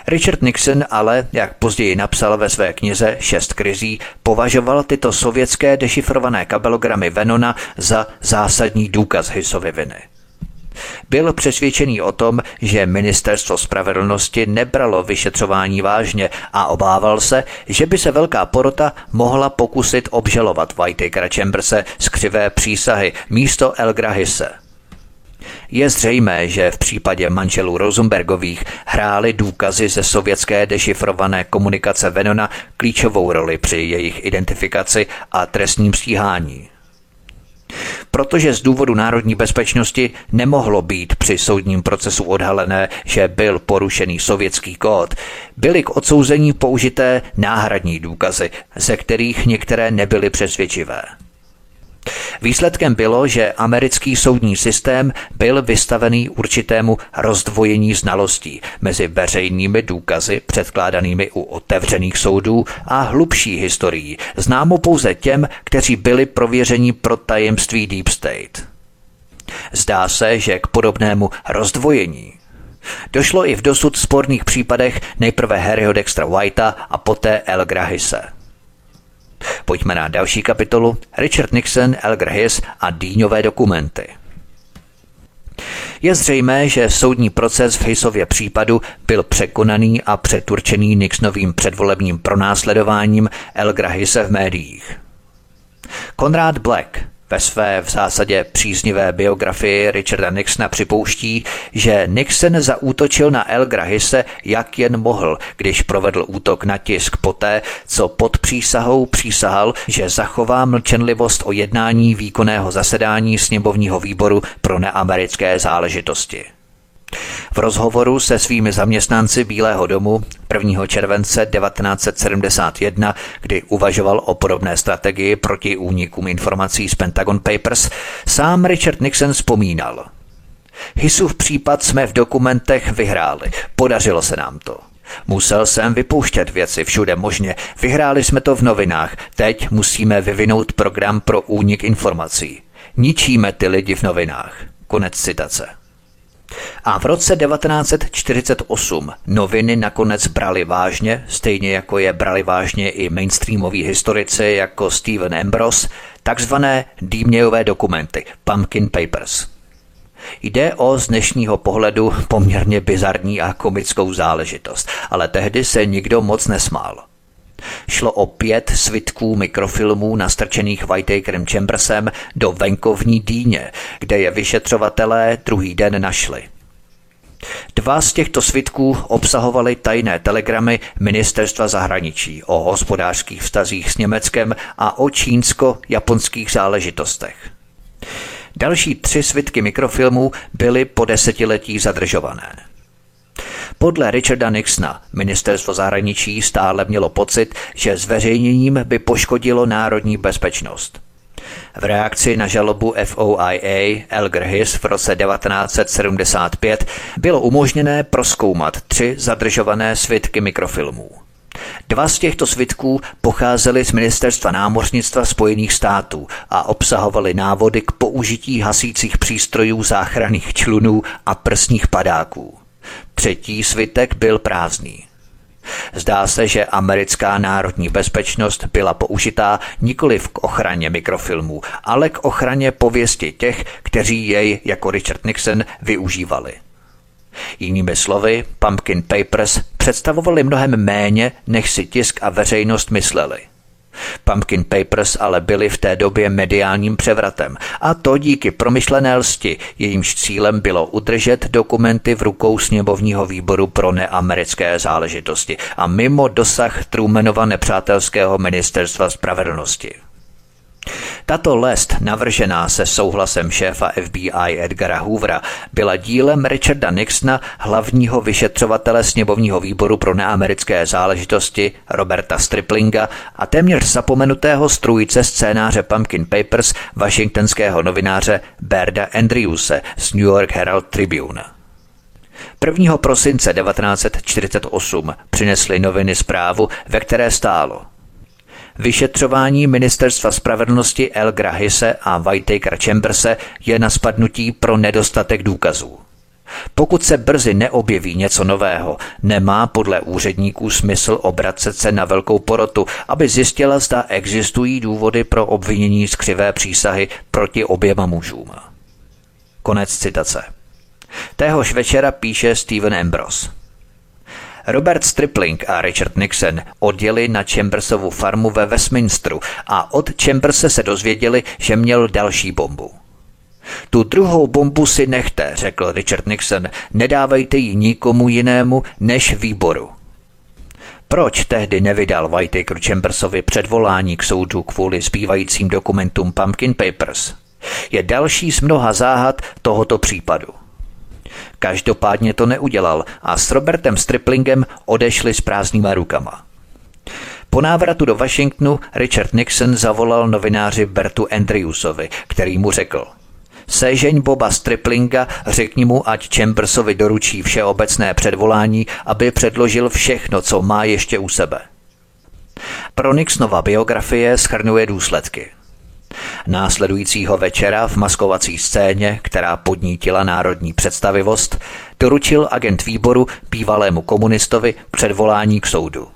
Richard Nixon ale, jak později napsal ve své knize Šest krizí, považoval tyto sovětské dešifrované kabelogramy Venona za zásadní důkaz Hissovy viny. Byl přesvědčený o tom, že ministerstvo spravedlnosti nebralo vyšetřování vážně a obával se, že by se velká porota mohla pokusit obžalovat Whitakera Chamberse z křivé přísahy místo Elgra Hisse. Je zřejmé, že v případě manželů Rosenbergových hrály důkazy ze sovětské dešifrované komunikace Venona klíčovou roli při jejich identifikaci a trestním stíhání. Protože z důvodu národní bezpečnosti nemohlo být při soudním procesu odhalené, že byl porušený sovětský kód, byly k odsouzení použité náhradní důkazy, ze kterých některé nebyly přesvědčivé. Výsledkem bylo, že americký soudní systém byl vystavený určitému rozdvojení znalostí mezi veřejnými důkazy předkládanými u otevřených soudů a hlubší historií, známou pouze těm, kteří byli prověření pro tajemství Deep State. Zdá se, že k podobnému rozdvojení došlo i v dosud sporných případech nejprve Harryho Dextra Whitea a poté El Grahise. Pojďme na další kapitolu Richard Nixon, Elgar Hiss a dýňové dokumenty. Je zřejmé, že soudní proces v Hissově případu byl překonaný a přeturčený Nixonovým předvolebním pronásledováním Elgra Hisse v médiích. Konrad Black, ve své v zásadě příznivé biografii Richarda Nixona připouští, že Nixon zaútočil na El Grahise jak jen mohl, když provedl útok na tisk poté, co pod přísahou přísahal, že zachová mlčenlivost o jednání výkonného zasedání sněmovního výboru pro neamerické záležitosti. V rozhovoru se svými zaměstnanci Bílého domu 1. července 1971, kdy uvažoval o podobné strategii proti únikům informací z Pentagon Papers, sám Richard Nixon vzpomínal. Hisův případ jsme v dokumentech vyhráli. Podařilo se nám to. Musel jsem vypouštět věci všude možně. Vyhráli jsme to v novinách. Teď musíme vyvinout program pro únik informací. Ničíme ty lidi v novinách. Konec citace. A v roce 1948 noviny nakonec brali vážně, stejně jako je brali vážně i mainstreamoví historici jako Stephen Ambrose, takzvané dýmějové dokumenty, Pumpkin Papers. Jde o z dnešního pohledu poměrně bizarní a komickou záležitost, ale tehdy se nikdo moc nesmál. Šlo o pět svitků mikrofilmů nastrčených Whitakerem Chambersem do venkovní dýně, kde je vyšetřovatelé druhý den našli. Dva z těchto svitků obsahovaly tajné telegramy ministerstva zahraničí o hospodářských vztazích s Německem a o čínsko-japonských záležitostech. Další tři svitky mikrofilmů byly po desetiletí zadržované. Podle Richarda Nixona ministerstvo zahraničí stále mělo pocit, že zveřejněním by poškodilo národní bezpečnost. V reakci na žalobu FOIA Elger Hiss v roce 1975 bylo umožněné proskoumat tři zadržované svitky mikrofilmů. Dva z těchto svitků pocházely z ministerstva námořnictva Spojených států a obsahovaly návody k použití hasících přístrojů záchranných člunů a prsních padáků. Třetí svitek byl prázdný. Zdá se, že americká národní bezpečnost byla použitá nikoli k ochraně mikrofilmů, ale k ochraně pověsti těch, kteří jej jako Richard Nixon využívali. Jinými slovy, Pumpkin Papers představovali mnohem méně, než si tisk a veřejnost mysleli – Pumpkin Papers ale byly v té době mediálním převratem a to díky promyšlené lsti, jejímž cílem bylo udržet dokumenty v rukou sněmovního výboru pro neamerické záležitosti a mimo dosah Trumanova nepřátelského ministerstva spravedlnosti. Tato lest, navržená se souhlasem šéfa FBI Edgara Hoovera, byla dílem Richarda Nixona, hlavního vyšetřovatele sněmovního výboru pro neamerické záležitosti Roberta Striplinga a téměř zapomenutého strůjce scénáře Pumpkin Papers washingtonského novináře Berda Andrewse z New York Herald Tribune. 1. prosince 1948 přinesly noviny zprávu, ve které stálo – Vyšetřování ministerstva spravedlnosti El Grahise a Whitaker Chamberse je na spadnutí pro nedostatek důkazů. Pokud se brzy neobjeví něco nového, nemá podle úředníků smysl obracet se na velkou porotu, aby zjistila, zda existují důvody pro obvinění z křivé přísahy proti oběma mužům. Konec citace. Téhož večera píše Steven Ambrose. Robert Stripling a Richard Nixon odjeli na Chambersovu farmu ve Westminsteru a od Chamberse se dozvěděli, že měl další bombu. Tu druhou bombu si nechte, řekl Richard Nixon, nedávejte ji nikomu jinému než výboru. Proč tehdy nevydal Whitaker Chambersovi předvolání k soudu kvůli zbývajícím dokumentům Pumpkin Papers? je další z mnoha záhad tohoto případu. Každopádně to neudělal a s Robertem Striplingem odešli s prázdnýma rukama. Po návratu do Washingtonu Richard Nixon zavolal novináři Bertu Andrewsovi, který mu řekl Sežeň Boba Striplinga, řekni mu, ať Chambersovi doručí všeobecné předvolání, aby předložil všechno, co má ještě u sebe. Pro Nixonova biografie schrnuje důsledky. Následujícího večera v maskovací scéně, která podnítila národní představivost, doručil agent výboru bývalému komunistovi předvolání k soudu.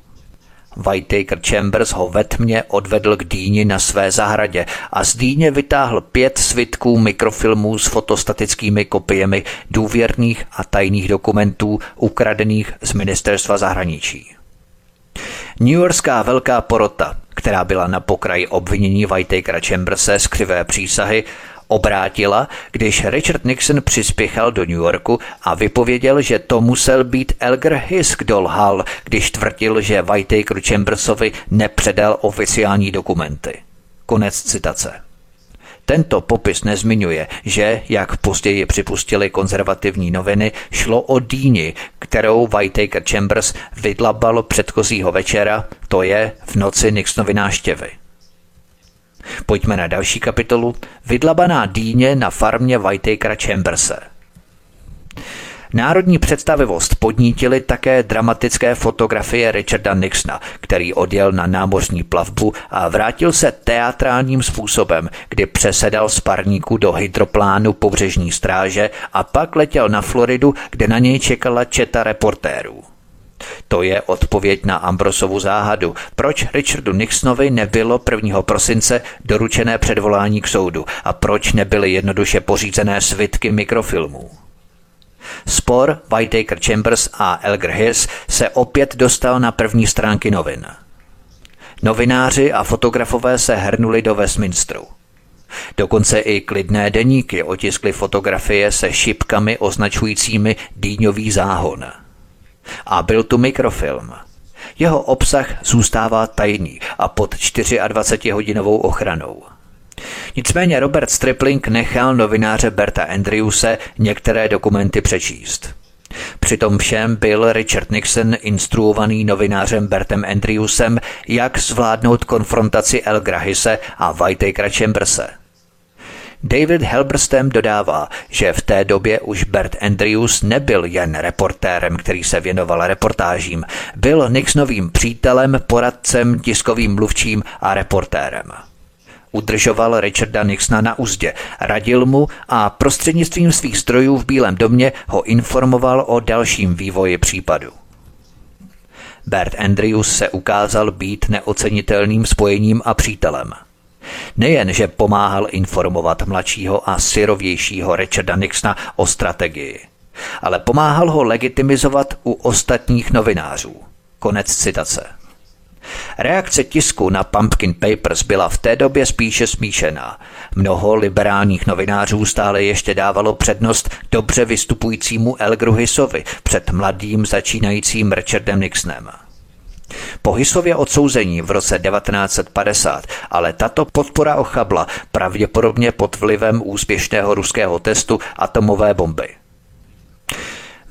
Whitaker Chambers ho ve tmě odvedl k dýni na své zahradě a z dýně vytáhl pět svitků mikrofilmů s fotostatickými kopiemi důvěrných a tajných dokumentů ukradených z ministerstva zahraničí. New Yorkská velká porota, která byla na pokraji obvinění Whitakera Chamberse z křivé přísahy, obrátila, když Richard Nixon přispěchal do New Yorku a vypověděl, že to musel být Elger Hiss, kdo lhal, když tvrdil, že Whitaker Chambersovi nepředal oficiální dokumenty. Konec citace. Tento popis nezmiňuje, že, jak později připustili konzervativní noviny, šlo o dýni, kterou Whitaker Chambers vydlabal předchozího večera, to je v noci Nixonovy náštěvy. Pojďme na další kapitolu. Vydlabaná dýně na farmě Whitakera Chamberse. Národní představivost podnítili také dramatické fotografie Richarda Nixona, který odjel na námořní plavbu a vrátil se teatrálním způsobem, kdy přesedal z parníku do hydroplánu pobřežní stráže a pak letěl na Floridu, kde na něj čekala četa reportérů. To je odpověď na Ambrosovu záhadu. Proč Richardu Nixonovi nebylo 1. prosince doručené předvolání k soudu a proč nebyly jednoduše pořízené svitky mikrofilmů? Spor Whitaker Chambers a Elger Hiss se opět dostal na první stránky novin. Novináři a fotografové se hrnuli do Westminsteru. Dokonce i klidné deníky otiskly fotografie se šipkami označujícími dýňový záhon – a byl tu mikrofilm. Jeho obsah zůstává tajný a pod 24-hodinovou ochranou. Nicméně Robert Stripling nechal novináře Berta Andrewse některé dokumenty přečíst. Přitom všem byl Richard Nixon instruovaný novinářem Bertem Andrewsem, jak zvládnout konfrontaci El Grahise a Whitakera Chamberse – David Helberstem dodává, že v té době už Bert Andrews nebyl jen reportérem, který se věnoval reportážím, byl Nixonovým přítelem, poradcem, tiskovým mluvčím a reportérem. Udržoval Richarda Nixona na úzdě, radil mu a prostřednictvím svých strojů v Bílém domě ho informoval o dalším vývoji případu. Bert Andrews se ukázal být neocenitelným spojením a přítelem – Nejen, že pomáhal informovat mladšího a syrovějšího Richarda Nixona o strategii, ale pomáhal ho legitimizovat u ostatních novinářů. Konec citace. Reakce tisku na Pumpkin Papers byla v té době spíše smíšená. Mnoho liberálních novinářů stále ještě dávalo přednost dobře vystupujícímu Elgru Hissovi před mladým začínajícím Richardem Nixonem. Po Hisově odsouzení v roce 1950 ale tato podpora ochabla pravděpodobně pod vlivem úspěšného ruského testu atomové bomby.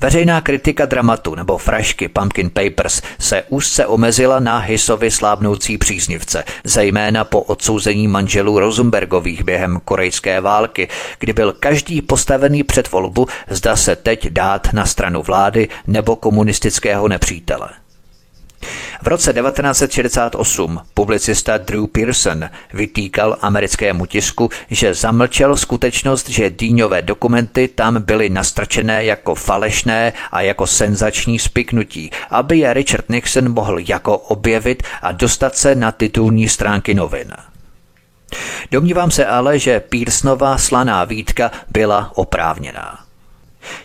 Veřejná kritika dramatu nebo frašky Pumpkin Papers se úzce omezila na Hisovi slábnoucí příznivce, zejména po odsouzení manželů Rosenbergových během korejské války, kdy byl každý postavený před volbu, zda se teď dát na stranu vlády nebo komunistického nepřítele. V roce 1968 publicista Drew Pearson vytýkal americkému tisku, že zamlčel skutečnost, že dýňové dokumenty tam byly nastrčené jako falešné a jako senzační spiknutí, aby je Richard Nixon mohl jako objevit a dostat se na titulní stránky novin. Domnívám se ale, že Pearsonova slaná výtka byla oprávněná.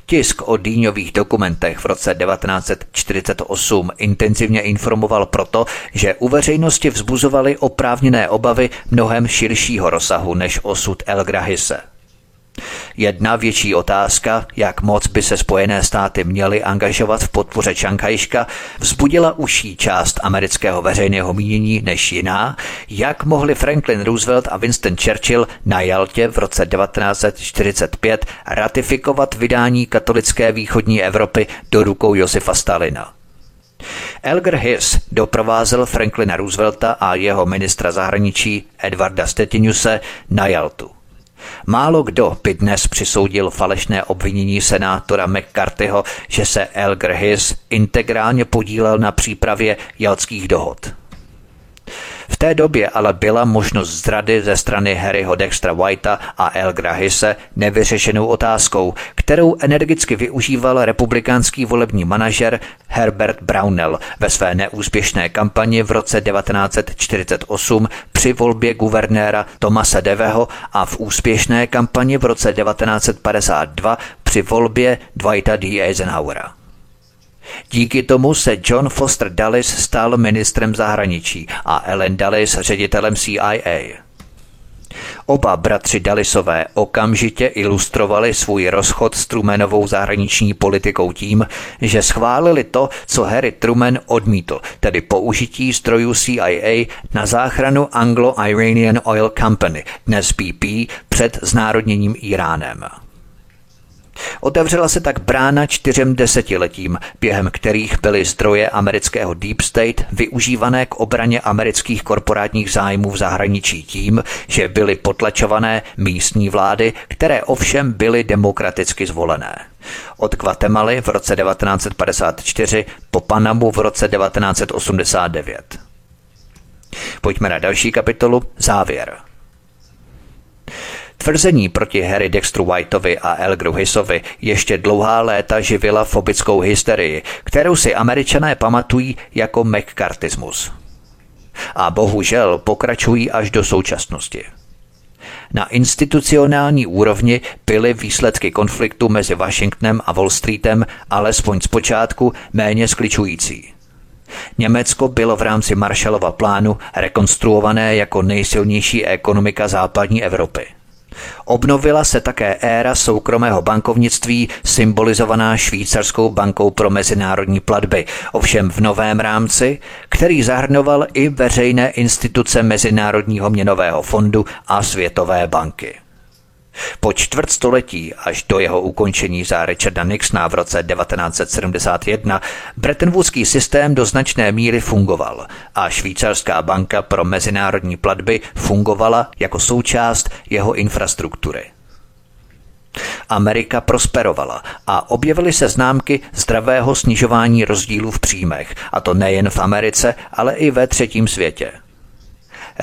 Tisk o dýňových dokumentech v roce 1948 intenzivně informoval proto, že u veřejnosti vzbuzovaly oprávněné obavy mnohem širšího rozsahu než osud El Grahise. Jedna větší otázka, jak moc by se Spojené státy měly angažovat v podpoře Šankajška, vzbudila užší část amerického veřejného mínění než jiná, jak mohli Franklin Roosevelt a Winston Churchill na Jaltě v roce 1945 ratifikovat vydání katolické východní Evropy do rukou Josefa Stalina. Elger Hiss doprovázel Franklina Roosevelta a jeho ministra zahraničí Edvarda Stetinuse na Jaltu. Málo kdo by dnes přisoudil falešné obvinění senátora McCarthyho, že se Elger integrálně podílel na přípravě jaltských dohod. V té době ale byla možnost zrady ze strany Harryho Dextra Whitea a El Grahise nevyřešenou otázkou, kterou energicky využíval republikánský volební manažer Herbert Brownell ve své neúspěšné kampani v roce 1948 při volbě guvernéra Tomase Deveho a v úspěšné kampani v roce 1952 při volbě Dwighta D. Eisenhowera. Díky tomu se John Foster Dulles stal ministrem zahraničí a Ellen Dulles ředitelem CIA. Oba bratři Dalisové okamžitě ilustrovali svůj rozchod s Trumanovou zahraniční politikou tím, že schválili to, co Harry Truman odmítl, tedy použití strojů CIA na záchranu Anglo-Iranian Oil Company, dnes BP, před znárodněním Iránem. Otevřela se tak brána čtyřem desetiletím, během kterých byly zdroje amerického Deep State využívané k obraně amerických korporátních zájmů v zahraničí tím, že byly potlačované místní vlády, které ovšem byly demokraticky zvolené. Od Guatemaly v roce 1954 po Panamu v roce 1989. Pojďme na další kapitolu Závěr. Tvrzení proti Harry Dextru Whiteovi a Elgru Hissovi ještě dlouhá léta živila fobickou hysterii, kterou si američané pamatují jako McCarthyismus. A bohužel pokračují až do současnosti. Na institucionální úrovni byly výsledky konfliktu mezi Washingtonem a Wall Streetem alespoň zpočátku méně skličující. Německo bylo v rámci Marshallova plánu rekonstruované jako nejsilnější ekonomika západní Evropy – Obnovila se také éra soukromého bankovnictví symbolizovaná švýcarskou bankou pro mezinárodní platby, ovšem v novém rámci, který zahrnoval i veřejné instituce Mezinárodního měnového fondu a Světové banky. Po čtvrtstoletí až do jeho ukončení za Richarda Nixona v roce 1971 Bretton Woodský systém do značné míry fungoval a švýcarská banka pro mezinárodní platby fungovala jako součást jeho infrastruktury. Amerika prosperovala a objevily se známky zdravého snižování rozdílů v příjmech, a to nejen v Americe, ale i ve třetím světě.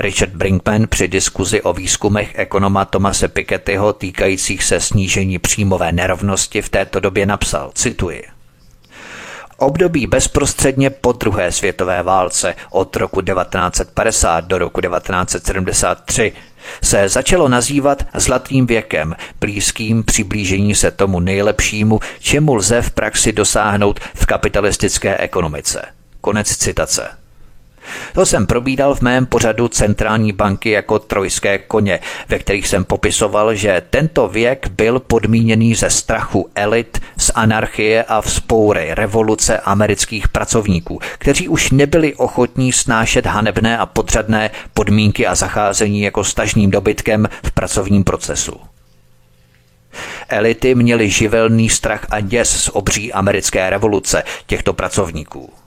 Richard Brinkman při diskuzi o výzkumech ekonoma Tomase Pikettyho týkajících se snížení příjmové nerovnosti v této době napsal, cituji, Období bezprostředně po druhé světové válce od roku 1950 do roku 1973 se začalo nazývat zlatým věkem, blízkým přiblížení se tomu nejlepšímu, čemu lze v praxi dosáhnout v kapitalistické ekonomice. Konec citace. To jsem probídal v mém pořadu centrální banky jako trojské koně, ve kterých jsem popisoval, že tento věk byl podmíněný ze strachu elit, z anarchie a vzpoury revoluce amerických pracovníků, kteří už nebyli ochotní snášet hanebné a podřadné podmínky a zacházení jako stažným dobytkem v pracovním procesu. Elity měly živelný strach a děs z obří americké revoluce těchto pracovníků.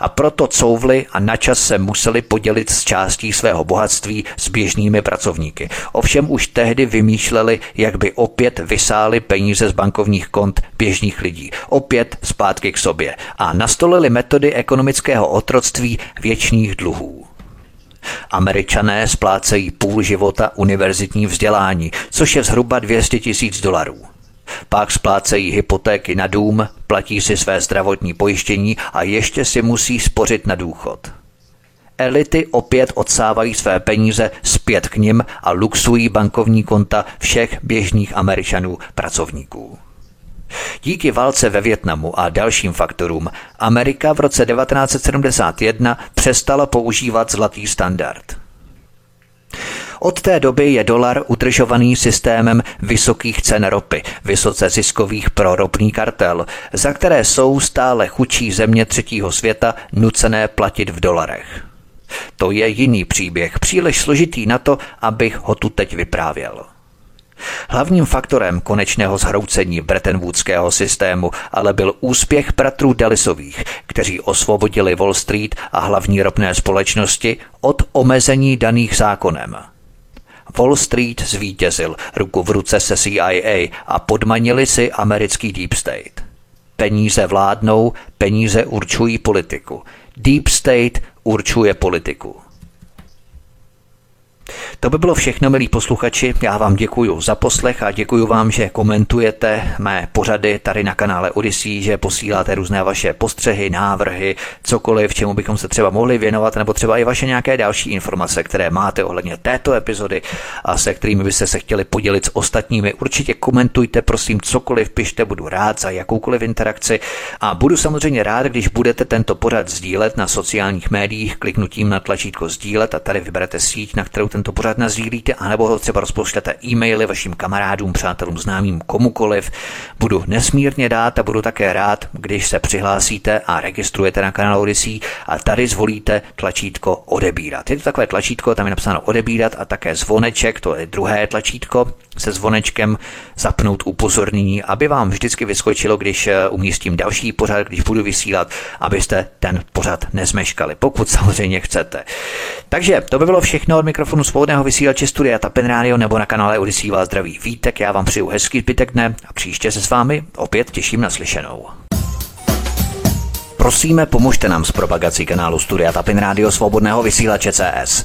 A proto couvli a načas se museli podělit s částí svého bohatství s běžnými pracovníky. Ovšem už tehdy vymýšleli, jak by opět vysáli peníze z bankovních kont běžných lidí. Opět zpátky k sobě. A nastolili metody ekonomického otroctví věčných dluhů. Američané splácejí půl života univerzitní vzdělání, což je zhruba 200 tisíc dolarů. Pak splácejí hypotéky na dům, platí si své zdravotní pojištění a ještě si musí spořit na důchod. Elity opět odsávají své peníze zpět k nim a luxují bankovní konta všech běžných američanů pracovníků. Díky válce ve Větnamu a dalším faktorům Amerika v roce 1971 přestala používat zlatý standard. Od té doby je dolar udržovaný systémem vysokých cen ropy, vysoce ziskových pro ropný kartel, za které jsou stále chudší země třetího světa nucené platit v dolarech. To je jiný příběh, příliš složitý na to, abych ho tu teď vyprávěl. Hlavním faktorem konečného zhroucení Bretton systému ale byl úspěch bratrů Delisových, kteří osvobodili Wall Street a hlavní ropné společnosti od omezení daných zákonem. Wall Street zvítězil ruku v ruce se CIA a podmanili si americký Deep State. Peníze vládnou, peníze určují politiku. Deep State určuje politiku. To by bylo všechno, milí posluchači. Já vám děkuji za poslech a děkuji vám, že komentujete mé pořady tady na kanále Odyssey, že posíláte různé vaše postřehy, návrhy, cokoliv, čemu bychom se třeba mohli věnovat, nebo třeba i vaše nějaké další informace, které máte ohledně této epizody a se kterými byste se chtěli podělit s ostatními. Určitě komentujte, prosím, cokoliv, pište, budu rád za jakoukoliv interakci a budu samozřejmě rád, když budete tento pořad sdílet na sociálních médiích kliknutím na tlačítko sdílet a tady vyberete síť, na kterou tento pořad nazdílíte, anebo ho třeba rozpošlete e-maily vašim kamarádům, přátelům, známým, komukoliv. Budu nesmírně rád a budu také rád, když se přihlásíte a registrujete na kanál Odyssey a tady zvolíte tlačítko odebírat. Je to takové tlačítko, tam je napsáno odebírat a také zvoneček, to je druhé tlačítko se zvonečkem zapnout upozornění, aby vám vždycky vyskočilo, když eh, umístím další pořad, když budu vysílat, abyste ten pořad nezmeškali, pokud samozřejmě chcete. Takže to by bylo všechno od mikrofonu svobodného vysílače Studia Tapen Radio nebo na kanále Odisí vás zdraví Vítek. Já vám přeju hezký zbytek dne a příště se s vámi opět těším na slyšenou. Prosíme, pomožte nám s propagací kanálu Studia Tapin Radio Svobodného vysílače CS.